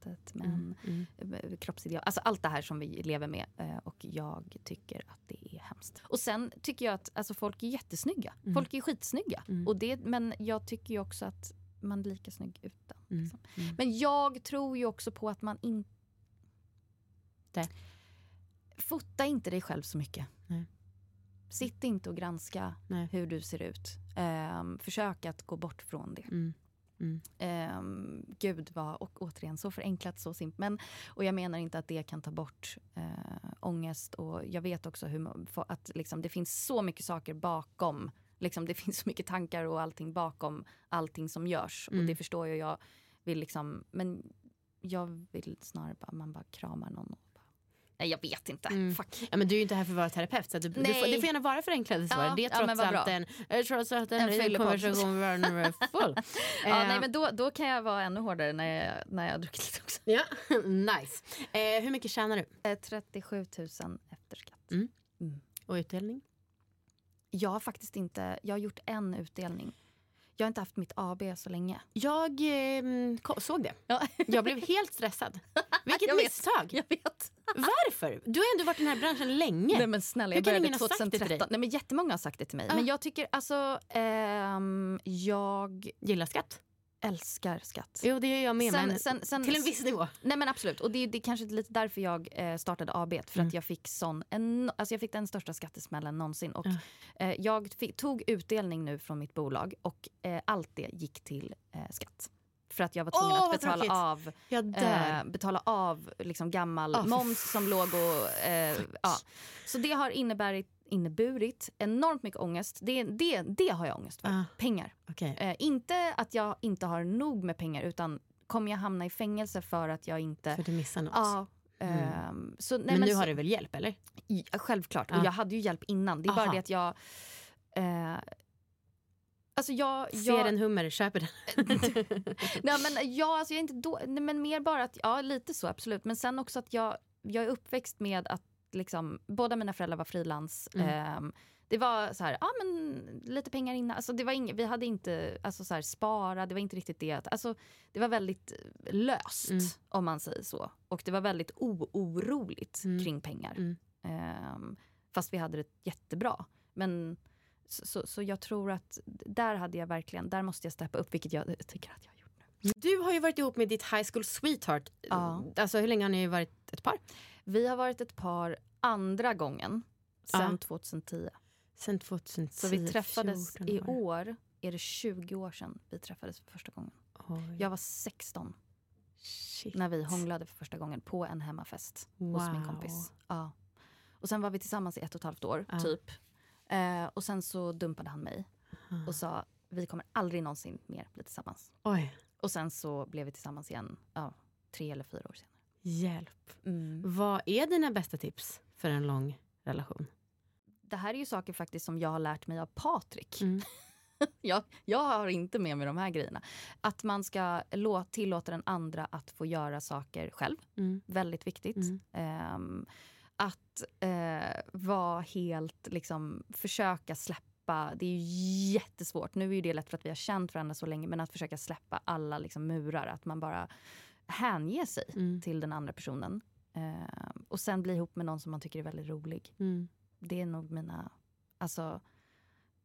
patriarkatet, män, eh, kroppsideal. Alltså allt det här som vi lever med. Eh, och jag tycker att det är hemskt. Och sen tycker jag att alltså, folk är jättesnygga. Folk är skitsnygga. Och det, men jag tycker ju också att man är lika snygg utan. Liksom. Men jag tror ju också på att man inte... Fota inte dig själv så mycket. Nej. Sitt inte och granska Nej. hur du ser ut. Ehm, försök att gå bort från det. Mm. Mm. Um, Gud var, och återigen, så förenklat, så simpelt. Men, och jag menar inte att det kan ta bort uh, ångest. Och jag vet också hur att liksom, det finns så mycket saker bakom. Liksom, det finns så mycket tankar och allting bakom allting som görs. Och det förstår jag. Jag vill liksom, men jag vill snarare bara man bara kramar någon. Och nej, jag vet inte. Fuck. Ja, men du är ju inte här för att vara terapeut så att du, du får, det får gärna vara förenklade svar. Ja, det är ja, trots vad allt en, eh, trots allt en, En konversation full. Ja, Eh, nej, men då, då kan jag vara ännu hårdare när jag, när jag har druckit lite också. ja, nice. Eh, hur mycket tjänar du? Eh, 37 000 efter skatt. Och utdelning? Jag har faktiskt inte, jag har gjort en utdelning. Jag har inte haft mitt AB så länge. Jag eh, såg det. Ja. Jag blev helt stressad. Vilket Jag vet. misstag. Jag vet. Varför? Du har ändå varit i den här branschen länge. Nej men snälla, jag började ingen ha sagt det till 2013. dig? Nej men jättemånga har sagt det till mig. Men jag tycker alltså, ehm, jag Gillar skatt? Älskar skatt. Jo, det gör jag med. Sen- men sen- sen- till en viss nivå. Nej men absolut, och det det är kanske lite därför jag eh, startade AB. För Mm. att jag fick sån, en, alltså jag fick den största skattesmällen någonsin. Och, eh, jag fick, tog utdelning nu från mitt bolag och eh, allt det gick till eh, skatt. För att jag var tvungen Åh, att betala av, eh, betala av liksom gammal fy moms som låg och... Eh, ja. Så det har inneburit, inneburit enormt mycket ångest. Det, det, det har jag ångest för. Ah. Pengar. Okej. Eh, inte att jag inte har nog med pengar utan kommer jag hamna i fängelse för att jag inte... För du missar något. Ja. ehm, så, nej, men, nu så, har du väl hjälp, eller? Ja, Självklart. Ja. Och jag hade ju hjälp innan. Det är bara Aha. det att jag... Eh, alltså jag... Ser jag en hummer, köper den. nej, men jag, alltså jag är inte då, nej, men mer bara att, ja lite så absolut. Men sen också att jag, jag är uppväxt med att liksom, båda mina föräldrar var frilans. Ehm, det var så här, ja men lite pengar innan. Alltså det var inget, vi hade inte alltså så här, spara, det var inte riktigt det. Alltså, det var väldigt löst om man säger så. Och det var väldigt ooroligt kring pengar. Ehm, fast vi hade det jättebra. Men så, så, så jag tror att där hade jag verkligen, där måste jag steppa upp, vilket jag tycker att jag har gjort nu. Du har ju varit ihop med ditt high school sweetheart. Ja. Alltså, hur länge har ni varit ett par? Vi har varit ett par andra gången sen Ja. 2010. Sen 2010. Så vi träffades 14 i år. är det 20 år sedan vi träffades för första gången. Oj, Jag var 16 shit. när vi hånglade för första gången på en hemmafest hos min Wow. kompis. Ja. Och sen var vi tillsammans i ett och ett halvt år, typ. Eh, och sen så dumpade han mig och sa vi kommer aldrig någonsin mer bli tillsammans. Oj, Och sen så blev vi tillsammans igen, ja, tre eller fyra år senare. Hjälp. Mm. Vad är dina bästa tips för en lång relation? Det här är ju saker faktiskt som jag har lärt mig av Patrik. Mm. jag, jag har inte med mig de här grejerna. Att man ska lå- tillåta den andra att få göra saker själv. Mm. Väldigt viktigt. Ehm, att eh, vara helt, liksom, försöka släppa det är ju jättesvårt. Nu är ju det lätt för att vi har känt varandra så länge men att försöka släppa alla liksom murar. Att man bara hänger sig Mm. till den andra personen. Eh, och sen bli ihop med någon som man tycker är väldigt rolig. Mm. Det är nog mina... Alltså,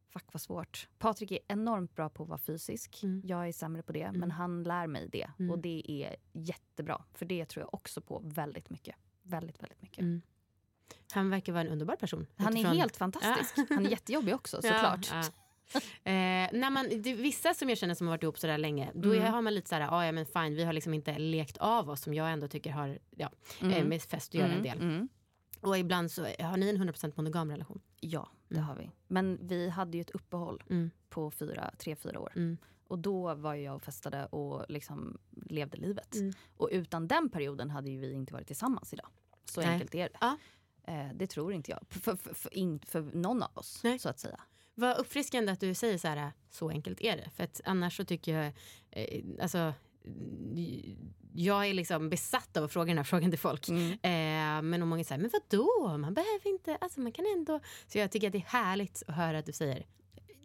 fuck vad svårt. Patrik är enormt bra på att vara fysisk. Mm. Jag är sämre på det, men han lär mig det. Och det är jättebra. För det tror jag också på väldigt mycket. Väldigt, väldigt mycket. Mm. Han verkar vara en underbar person. Han är utifrån- helt fantastisk. Han är jättejobbig också såklart. Ja, ja. Eh, när man, det, vissa som jag känner som har varit ihop sådär länge, då Mm. har man lite såhär, ah, ja men fine, vi har liksom inte lekt av oss som jag ändå tycker har, ja, eh, med fest att göra en del. Mm. Och ibland så har ni en 100% monogam relation. Ja, det har vi. Men vi hade ju ett uppehåll Mm. på fyra, tre, fyra år. Mm. Och då var jag och festade och liksom levde livet. Mm. Och utan den perioden hade ju vi inte varit tillsammans idag. Så Nej. enkelt är det. Ja. Eh, det tror inte jag. För, för, för, in, för någon av oss, Nej. så att säga. Vad uppfriskande att du säger så här, så enkelt är det. För att annars så tycker jag, eh, alltså, jag är liksom besatt av att fråga den här frågan till folk. Mm. Eh, men om många säger, men vadå, man behöver inte, alltså man kan ändå. Så jag tycker att det är härligt att höra att du säger,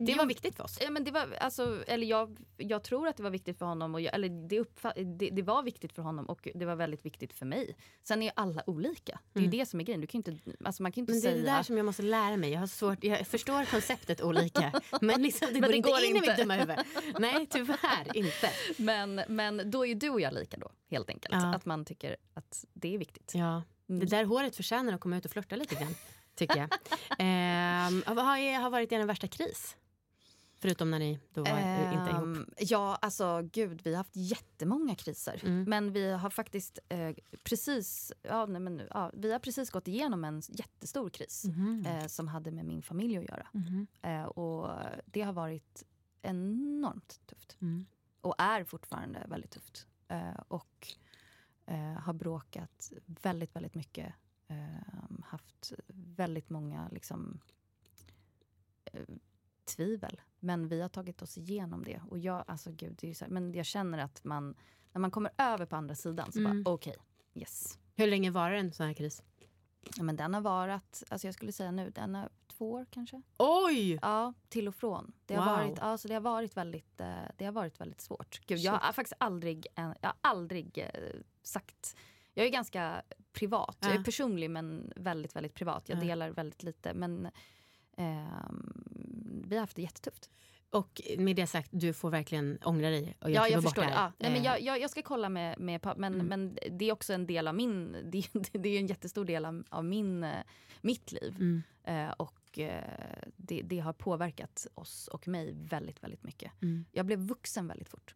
det var viktigt för oss. Ja, men det var, alltså, eller jag, jag tror att det var viktigt för honom. Och jag, eller det, uppfa- det, det var viktigt för honom och det var väldigt viktigt för mig. Sen är alla olika. Det är ju det som är grejen. Du kan ju inte, alltså, man kan ju inte Mm. Men det är säga... det där som jag måste lära mig. Jag, har svårt, jag förstår konceptet olika, men liksom, det Men går det inte går in i mitt dumma huvud. Nej, tyvärr inte. Men, men då är ju du och jag lika då, helt enkelt. Ja. Att man tycker att det är viktigt. Ja, det där håret förtjänar att komma ut och flörta lite grann, tycker jag. Vad har, har varit er värsta kris? Förutom när ni då var eh, inte ihop. Ehm, Ja, alltså gud, vi har haft jättemånga kriser. Mm. Men vi har faktiskt eh, precis, ja, nej, men, nu, ja, vi har precis gått igenom en jättestor kris Mhm. eh, som hade med min familj att göra. Eh, och det har varit enormt tufft. Mm. Och är fortfarande väldigt tufft. Eh, och eh, har bråkat väldigt, väldigt mycket. Eh, haft väldigt många liksom, tvivel. Men vi har tagit oss igenom det. Och jag, alltså gud, det är så här, men jag känner att man, när man kommer över på andra sidan så Mm. bara okej, yes. Hur länge var det en sån här kris? Ja, men den har varit, alltså jag skulle säga nu, den har två år kanske. Oj! Ja, till och från. Det har, Wow. varit, ja, så det har, varit, väldigt, eh, det har varit väldigt svårt. Gud, jag har faktiskt aldrig, jag har aldrig eh, sagt... Jag är ganska privat. Jag Ja. är personlig men väldigt, väldigt privat. Jag Ja. delar väldigt lite. Men ehm, vi har haft det jättetufft. Och med det sagt, du får verkligen ångra dig och jag Ja, jag förstår. det. Ja. Nej, men Eh, jag, jag, jag ska kolla med, med pappa, men, Mm. men det är också en del av min... Det, det är en jättestor del av, av min, eh, mitt liv. Mm. Eh, och eh, det, det har påverkat oss och mig väldigt, väldigt mycket. Mm. Jag blev vuxen väldigt fort,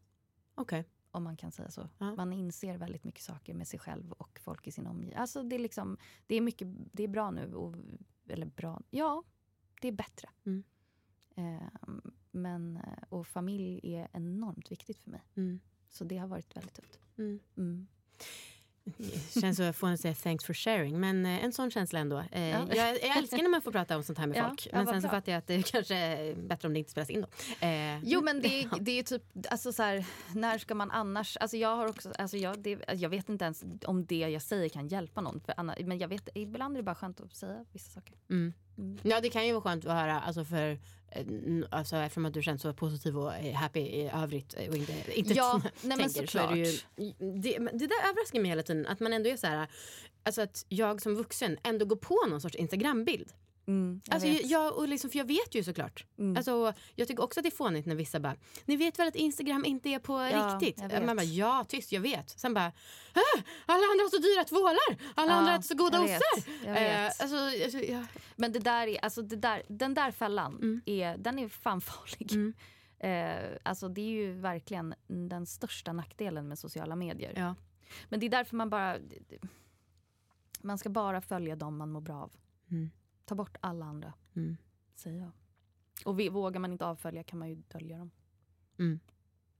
Okej. om man kan säga så. Ja. Man inser väldigt mycket saker med sig själv och folk i sin omgivning. Alltså det är liksom, det är mycket, det är bra nu. Och, eller bra, ja, det är bättre. Mm. Eh, men, och familj är enormt viktigt för mig. Mm. Så det har varit väldigt tufft. Mm. Mm. Det känns som att få en säga thanks for sharing, men eh, en sån känsla ändå. Eh, Ja. jag, jag älskar när man får prata om sånt här med Ja, folk. Men sen så fattar jag att det kanske är bättre om det inte spelas in då. Eh, Jo men det, är- det är typ, alltså så här, när ska man annars, alltså jag har också, alltså jag, det, jag vet inte ens om det jag säger kan hjälpa någon. För Anna, men jag vet, ibland är det bara skönt att säga vissa saker. Mm. Mm. Ja det kan ju vara skönt att höra, alltså för, alltså, eftersom att du känns så positiv och eh, happy i övrigt eh, och inte, inte Ja, nej men tänker, så är det, ju, det, det där överraskar mig hela tiden, att man ändå är så här, alltså att jag som vuxen ändå går på någon sorts Instagrambild. Mm, jag Alltså, vet. jag, och liksom, för jag vet ju såklart. Mm. Alltså, jag tycker också att det är fånigt när vissa bara, ni vet väl att Instagram inte är på Ja, riktigt? Man bara, ja tyst jag vet. Sen bara, "Äh, alla andra har så dyra tvålar, alla Ja, andra har så goda ostar. Eh, alltså, alltså, ja. Men det där är, alltså det där, den där fällan, är, den är fan farlig. Mm. Eh, alltså det är ju verkligen den största nackdelen med sociala medier. Ja. Men det är därför man bara... Man ska bara följa dem man mår bra av. Mm. Ta bort alla andra, Mm. säger jag. Och vi, vågar man inte avfölja kan man ju dölja dem. Mm.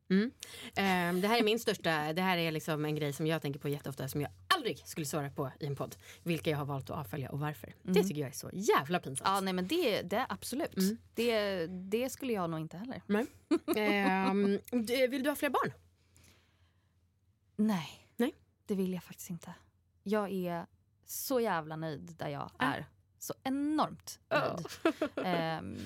Mm. Eh, det här är min största, det här är liksom en grej som jag tänker på jätteofta som jag aldrig skulle svara på i en podd. Vilka jag har valt att avfölja och varför. Det tycker jag är så jävla pinsamt. Ja, nej men det, det är absolut. Mm. Det, det skulle jag nog inte heller. Nej. D- vill du ha fler barn? Nej, Nej. det vill jag faktiskt inte. Jag är så jävla nöjd där jag Ja. är. Så enormt nöjd. Ehm,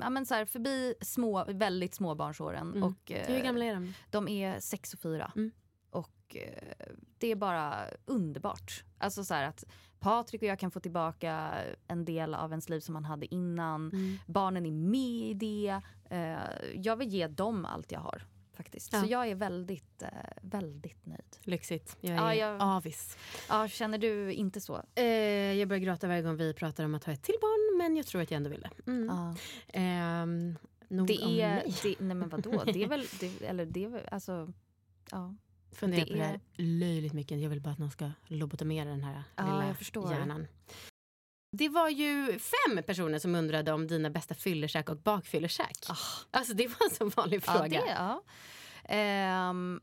ja, men så här, förbi små, väldigt småbarnsåren. Mm. Och, Hur eh, gamla är de? de är sex och fyra. Mm. Och eh, det är bara underbart. Alltså så här att Patrik och jag kan få tillbaka en del av ens liv som man hade innan. Mm. Barnen är med i det. Eh, jag vill ge dem allt jag har faktiskt. Ja. Så jag är väldigt, eh, väldigt nöjd. Lyxigt. Jag är Ja, jag- avis. Ja, känner du inte så? Eh, jag börjar gråta varje gång vi pratar om att ha ett till barn men jag tror att jag ändå vill det. Mm. Ja. Ehm, nog Det om är, mig. det, nej men vadå, det är väl, det, eller det är väl, alltså, ja. funderar på det här är- löjligt mycket. Jag vill bara att någon ska lobotomera den här Ja, lilla jag förstår. hjärnan. Det var ju fem personer som undrade om dina bästa fyllekäk och bakfyllekäk. Ah. Alltså det var en så vanlig Ja, fråga. det, ja. Ehm,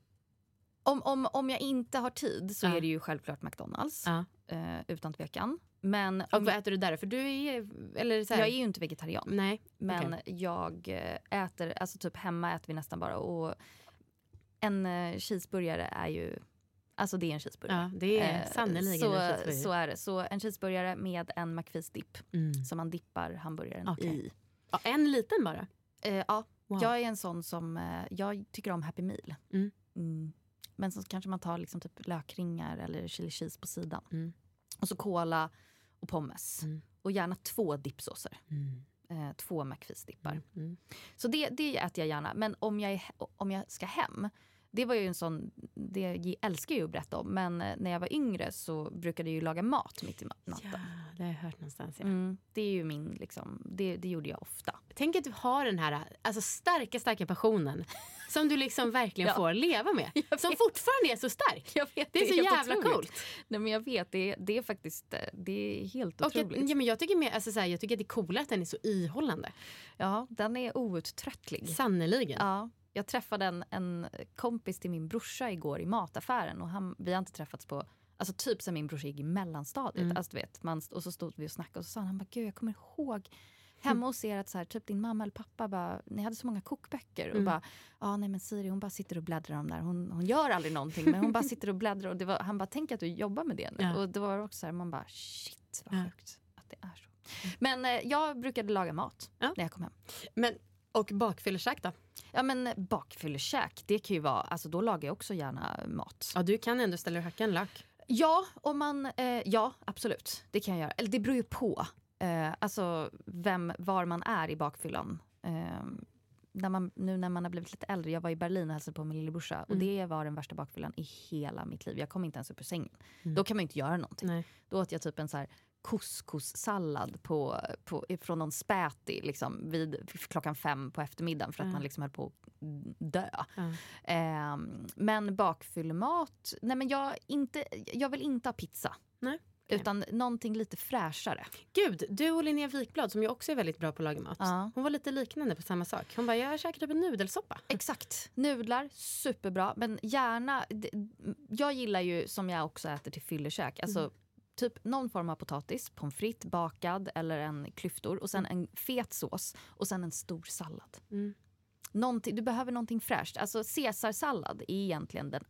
om, om, om jag inte har tid så Ja. är det ju självklart McDonalds, eh, utan tvekan. Men Och om, vad äter du där? För du är... Eller så här, jag är ju inte vegetarian. Nej. Men okej. jag eh, äter, alltså typ hemma äter vi nästan bara och en eh, cheeseburgare är ju, alltså det är en cheeseburgare. Ja, det är Eh, sannerligen så, en cheeseburgare. så är det. Så en cheeseburgare med en McFeast-dipp Mm. som man dippar hamburgaren Okej. i. Ja, en liten bara? Eh, ja, Wow. jag är en sån som, eh, jag tycker om Happy Meal. Mm. Mm. Men så kanske man tar liksom typ lökringar eller chili cheese på sidan. Mm. Och så cola och pommes. Mm. Och gärna två dippsåser. Mm. Eh, två McFeast-dippar. Mm. Så det, det äter jag gärna. Men om jag, är, om jag ska hem, det var ju en sån, det jag älskar ju att berätta om. Men eh, när jag var yngre så brukade jag ju laga mat mitt i natten. Ja, det har jag hört någonstans. Ja. Mm, det är ju min, liksom, det, det gjorde jag ofta. Tänk att du har den här alltså, starka, starka passionen som du liksom verkligen Ja. får leva med. Som fortfarande är så stark. Jag vet, Det är så helt jävla otroligt. coolt. Nej men jag vet, det, det är faktiskt, eh, det är helt Och att, otroligt. ja, men jag, tycker mer, alltså, så här, jag tycker att det är coolare att den är så ihållande. Ja, den är outtröttlig. Sannoliken. Ja, jag träffade en, en kompis till min brorsa igår i mataffären och han, vi har inte träffats på Alltså typ sen min brorsa gick i mellanstadiet. Mm. Alltså, du vet, man, och så stod vi och snackade och så sa han, han bara, gud jag kommer ihåg hemma hos er att så här, typ din mamma eller pappa bara, ni hade så många kokböcker. Och Mm. bara, ja nej men Siri hon bara sitter och bläddrar om där. Hon, hon gör aldrig någonting men hon bara sitter och bläddrar. Och det var, han bara, tänk att du jobbar med det nu. Ja. Och det var också så här, man bara, shit vad Ja. sjukt att det är så. Men eh, jag brukade laga mat Ja. när jag kom hem. Men, och bakfyllekäk då? Ja men bakfyllekäk, det kan ju vara, alltså då lagar jag också gärna mat. Ja, du kan ändå ställa och hacka en lök. Ja, om man, eh, ja absolut, det kan jag göra. Eller det beror ju på, eh, alltså vem, var man är i bakfyllan. Eh, när man, nu när man har blivit lite äldre, jag var i Berlin och hälsade på min lillebrorsa och Mm. det var den värsta bakfyllan i hela mitt liv. Jag kom inte ens upp ur sängen. Mm. Då kan man ju inte göra någonting. Nej. Då åt jag typ en så här couscous-sallad på, på, från någon späti liksom, vid klockan fem på eftermiddagen för att Ja. man liksom höll på att dö. Ja. Ehm, men bakfyllemat, nej men jag, inte, jag vill inte ha pizza. Nej. Utan någonting lite fräschare. Gud, du och Linnea Wikblad som ju också är väldigt bra på att laga mat. Ja. Hon var lite liknande på samma sak. Hon bara, jag käkar typ en nudelsoppa. Exakt. Nudlar, superbra. Men gärna... Jag gillar ju, som jag också äter till fyllekäk, alltså Mm. typ någon form av potatis, pommes frites bakad eller en klyftor och sen en fet sås och sen en stor sallad. Mm. Någonting, du behöver någonting fräscht. Alltså caesarsallad är egentligen den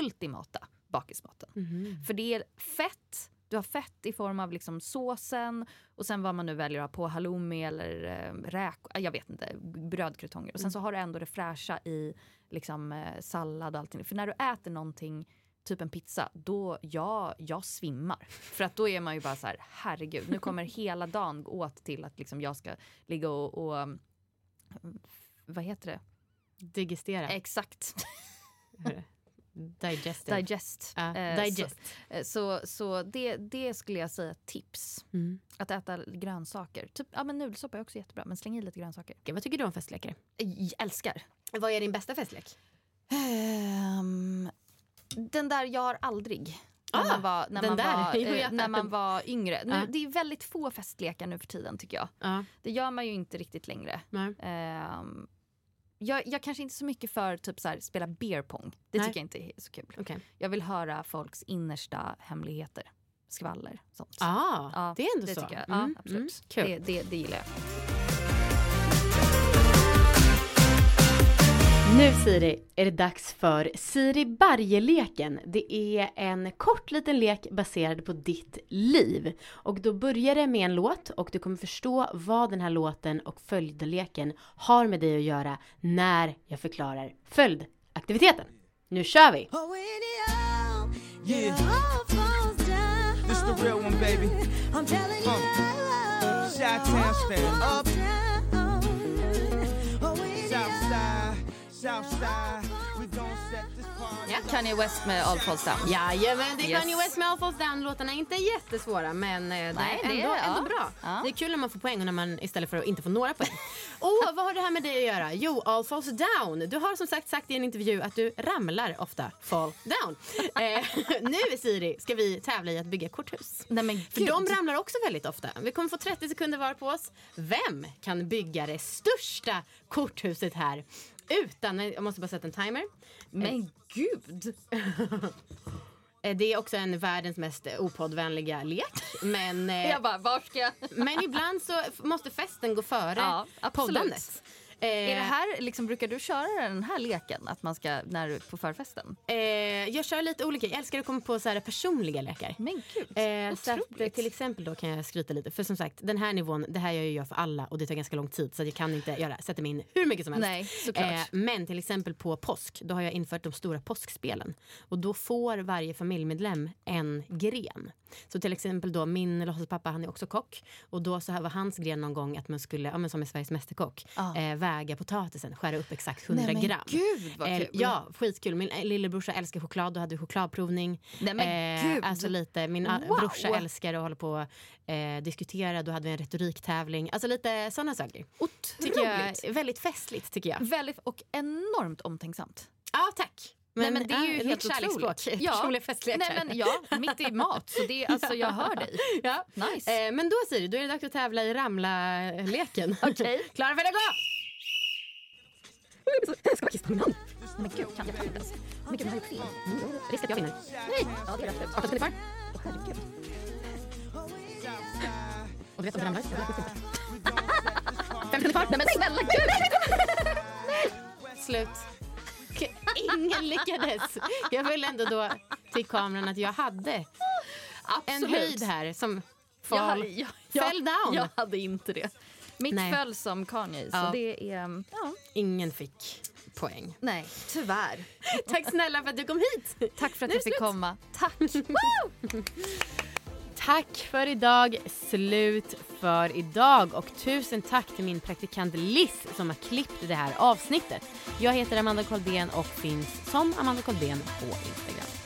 ultimata bakismaten. Mhm. För det är fett, du har fett i form av liksom såsen och sen vad man nu väljer att ha på, halloumi eller eh, räk, jag vet inte, brödkrutonger. Och sen så har du ändå det fräscha i liksom, eh, sallad och allting. För när du äter någonting, typ en pizza, då jag, jag svimmar. För att då är man ju bara så här, herregud, nu kommer hela dagen gå åt till att liksom jag ska ligga och, och mm, vad heter det? Digestera. Exakt. Digestive. Digest. Eh, digest. Så, eh, så, så det, det skulle jag säga tips. Mm. Att äta grönsaker. Typ, ja, men nudelsoppa är också jättebra, men släng i lite grönsaker. Okej, Vad tycker du om festlekar? Jag älskar. Vad är din bästa festlek? Ehm, den där jag har aldrig. När Ah, man var, när man var, eh, när man var yngre. Nu, Ja. Det är väldigt få festlekar nu för tiden tycker jag. Ja. Det gör man ju inte riktigt längre. Nej. Jag, jag kanske inte så mycket för typ så här, spela beer pong. Det Nej. tycker jag inte är så kul. Okej. Jag vill höra folks innersta hemligheter. Skvaller, sånt. Ah, Ja, det är ändå det så. tycker jag. Mm, Ja, absolut. mm, kul. Det, det, det gillar jag. Nu Siri är det dags för Siri Barje-leken. Det är en kort liten lek baserad på ditt liv. Och då börjar det med en låt och du kommer förstå vad den här låten och följdleken har med dig att göra när jag förklarar följdaktiviteten. Nu kör vi! Yeah. This the real one, baby. Chi-town stand up. Southside, Southside. Ja. Kanye West med All Falls Down. Jajamän, det är Yes. Kanye West med All Falls Down-låtarna. Inte jättesvåra men eh, det Nej, är det ändå, är- ja. ändå bra. Ja. Det är kul när man får poäng och när man istället för att inte få några poäng. Och vad har det här med dig att göra? Jo, All Falls Down. Du har som sagt sagt i en intervju att du ramlar ofta fall down. Eh, nu Siri ska vi tävla i att bygga korthus. Nej men För de ramlar också väldigt ofta. Vi kommer få 30 sekunder var på oss. Vem kan bygga det största korthuset här? Utan, jag måste bara sätta en timer. Men gud. Eh, Det är också en världens mest eh, opoddvänliga lek. Men, eh, Jag bara, var ska jag? men ibland så måste festen gå före Ja, poddandet. Eh, Är det här, liksom, brukar du köra den här leken att man ska, när du, på förfesten? eh, jag kör lite olika. Jag älskar att komma på så här personliga lekar. Men gud, Eh, så att, till exempel då kan jag skryta lite. För som sagt, den här nivån, det här gör jag för alla och det tar ganska lång tid så jag kan inte göra, sätta mig in hur mycket som helst. Nej, såklart. Eh, men till exempel på påsk, då har jag infört de stora påskspelen. Och då får varje familjemedlem en gren. Så till exempel då min låtsaspappa, han är också kock. Och då så här var hans gren någon gång att man skulle, ja men som är Sveriges Mästerkock, Ja. eh, väga potatisen, skära upp exakt 100 Nej, men gram. gud, vad Eh, kul. Ja, skitkul. Min eh, lillebrorsa älskar choklad, då hade vi chokladprovning. Nej, men gud. Alltså lite, min a- Wow. brorsa älskar att hålla på eh, diskutera, då hade vi en retoriktävling. Alltså lite sådana saker. Tycker jag Otroligt. väldigt festligt tycker jag. Väldigt och enormt omtänksamt. Ja, tack. Nej, men det är ju ja, helt kärleksspråk. Ja. Personliga festlekar. Nej men ja, mitt i mat. Så det, är- alltså, jag hör dig. Ja. Nice. Eh, men då Siri, då är det dags att tävla i ramla-leken. Okej. Klara, färdiga, gå! Jag ska kissa på min hand. Men gud, kan jag inte ens? Men gud, har jag gjort fel? Risk att jag vinner. Nej! Ja, det är rätt. 18 sekunder kvar. Åh, herregud. Och du vet om det ramlar? Fem sekunder kvar. Nej men snälla gud! Slut. Ingen lyckades. Jag vill ändå då till kameran att jag hade en Absolut. höjd här som fall. jag, jag, Fell down. Jag hade inte det. Mitt Nej. föll som Kanye, så Ja. det är... Ja, Ingen fick poäng. nej, tyvärr. Tack snälla för att du kom hit. Tack för att Nu jag fick slut. komma. Tack! Tack för idag. Slut för idag. Och tusen tack till min praktikant Liz som har klippt det här avsnittet. Jag heter Amanda Koldén och finns som Amanda Koldén på Instagram.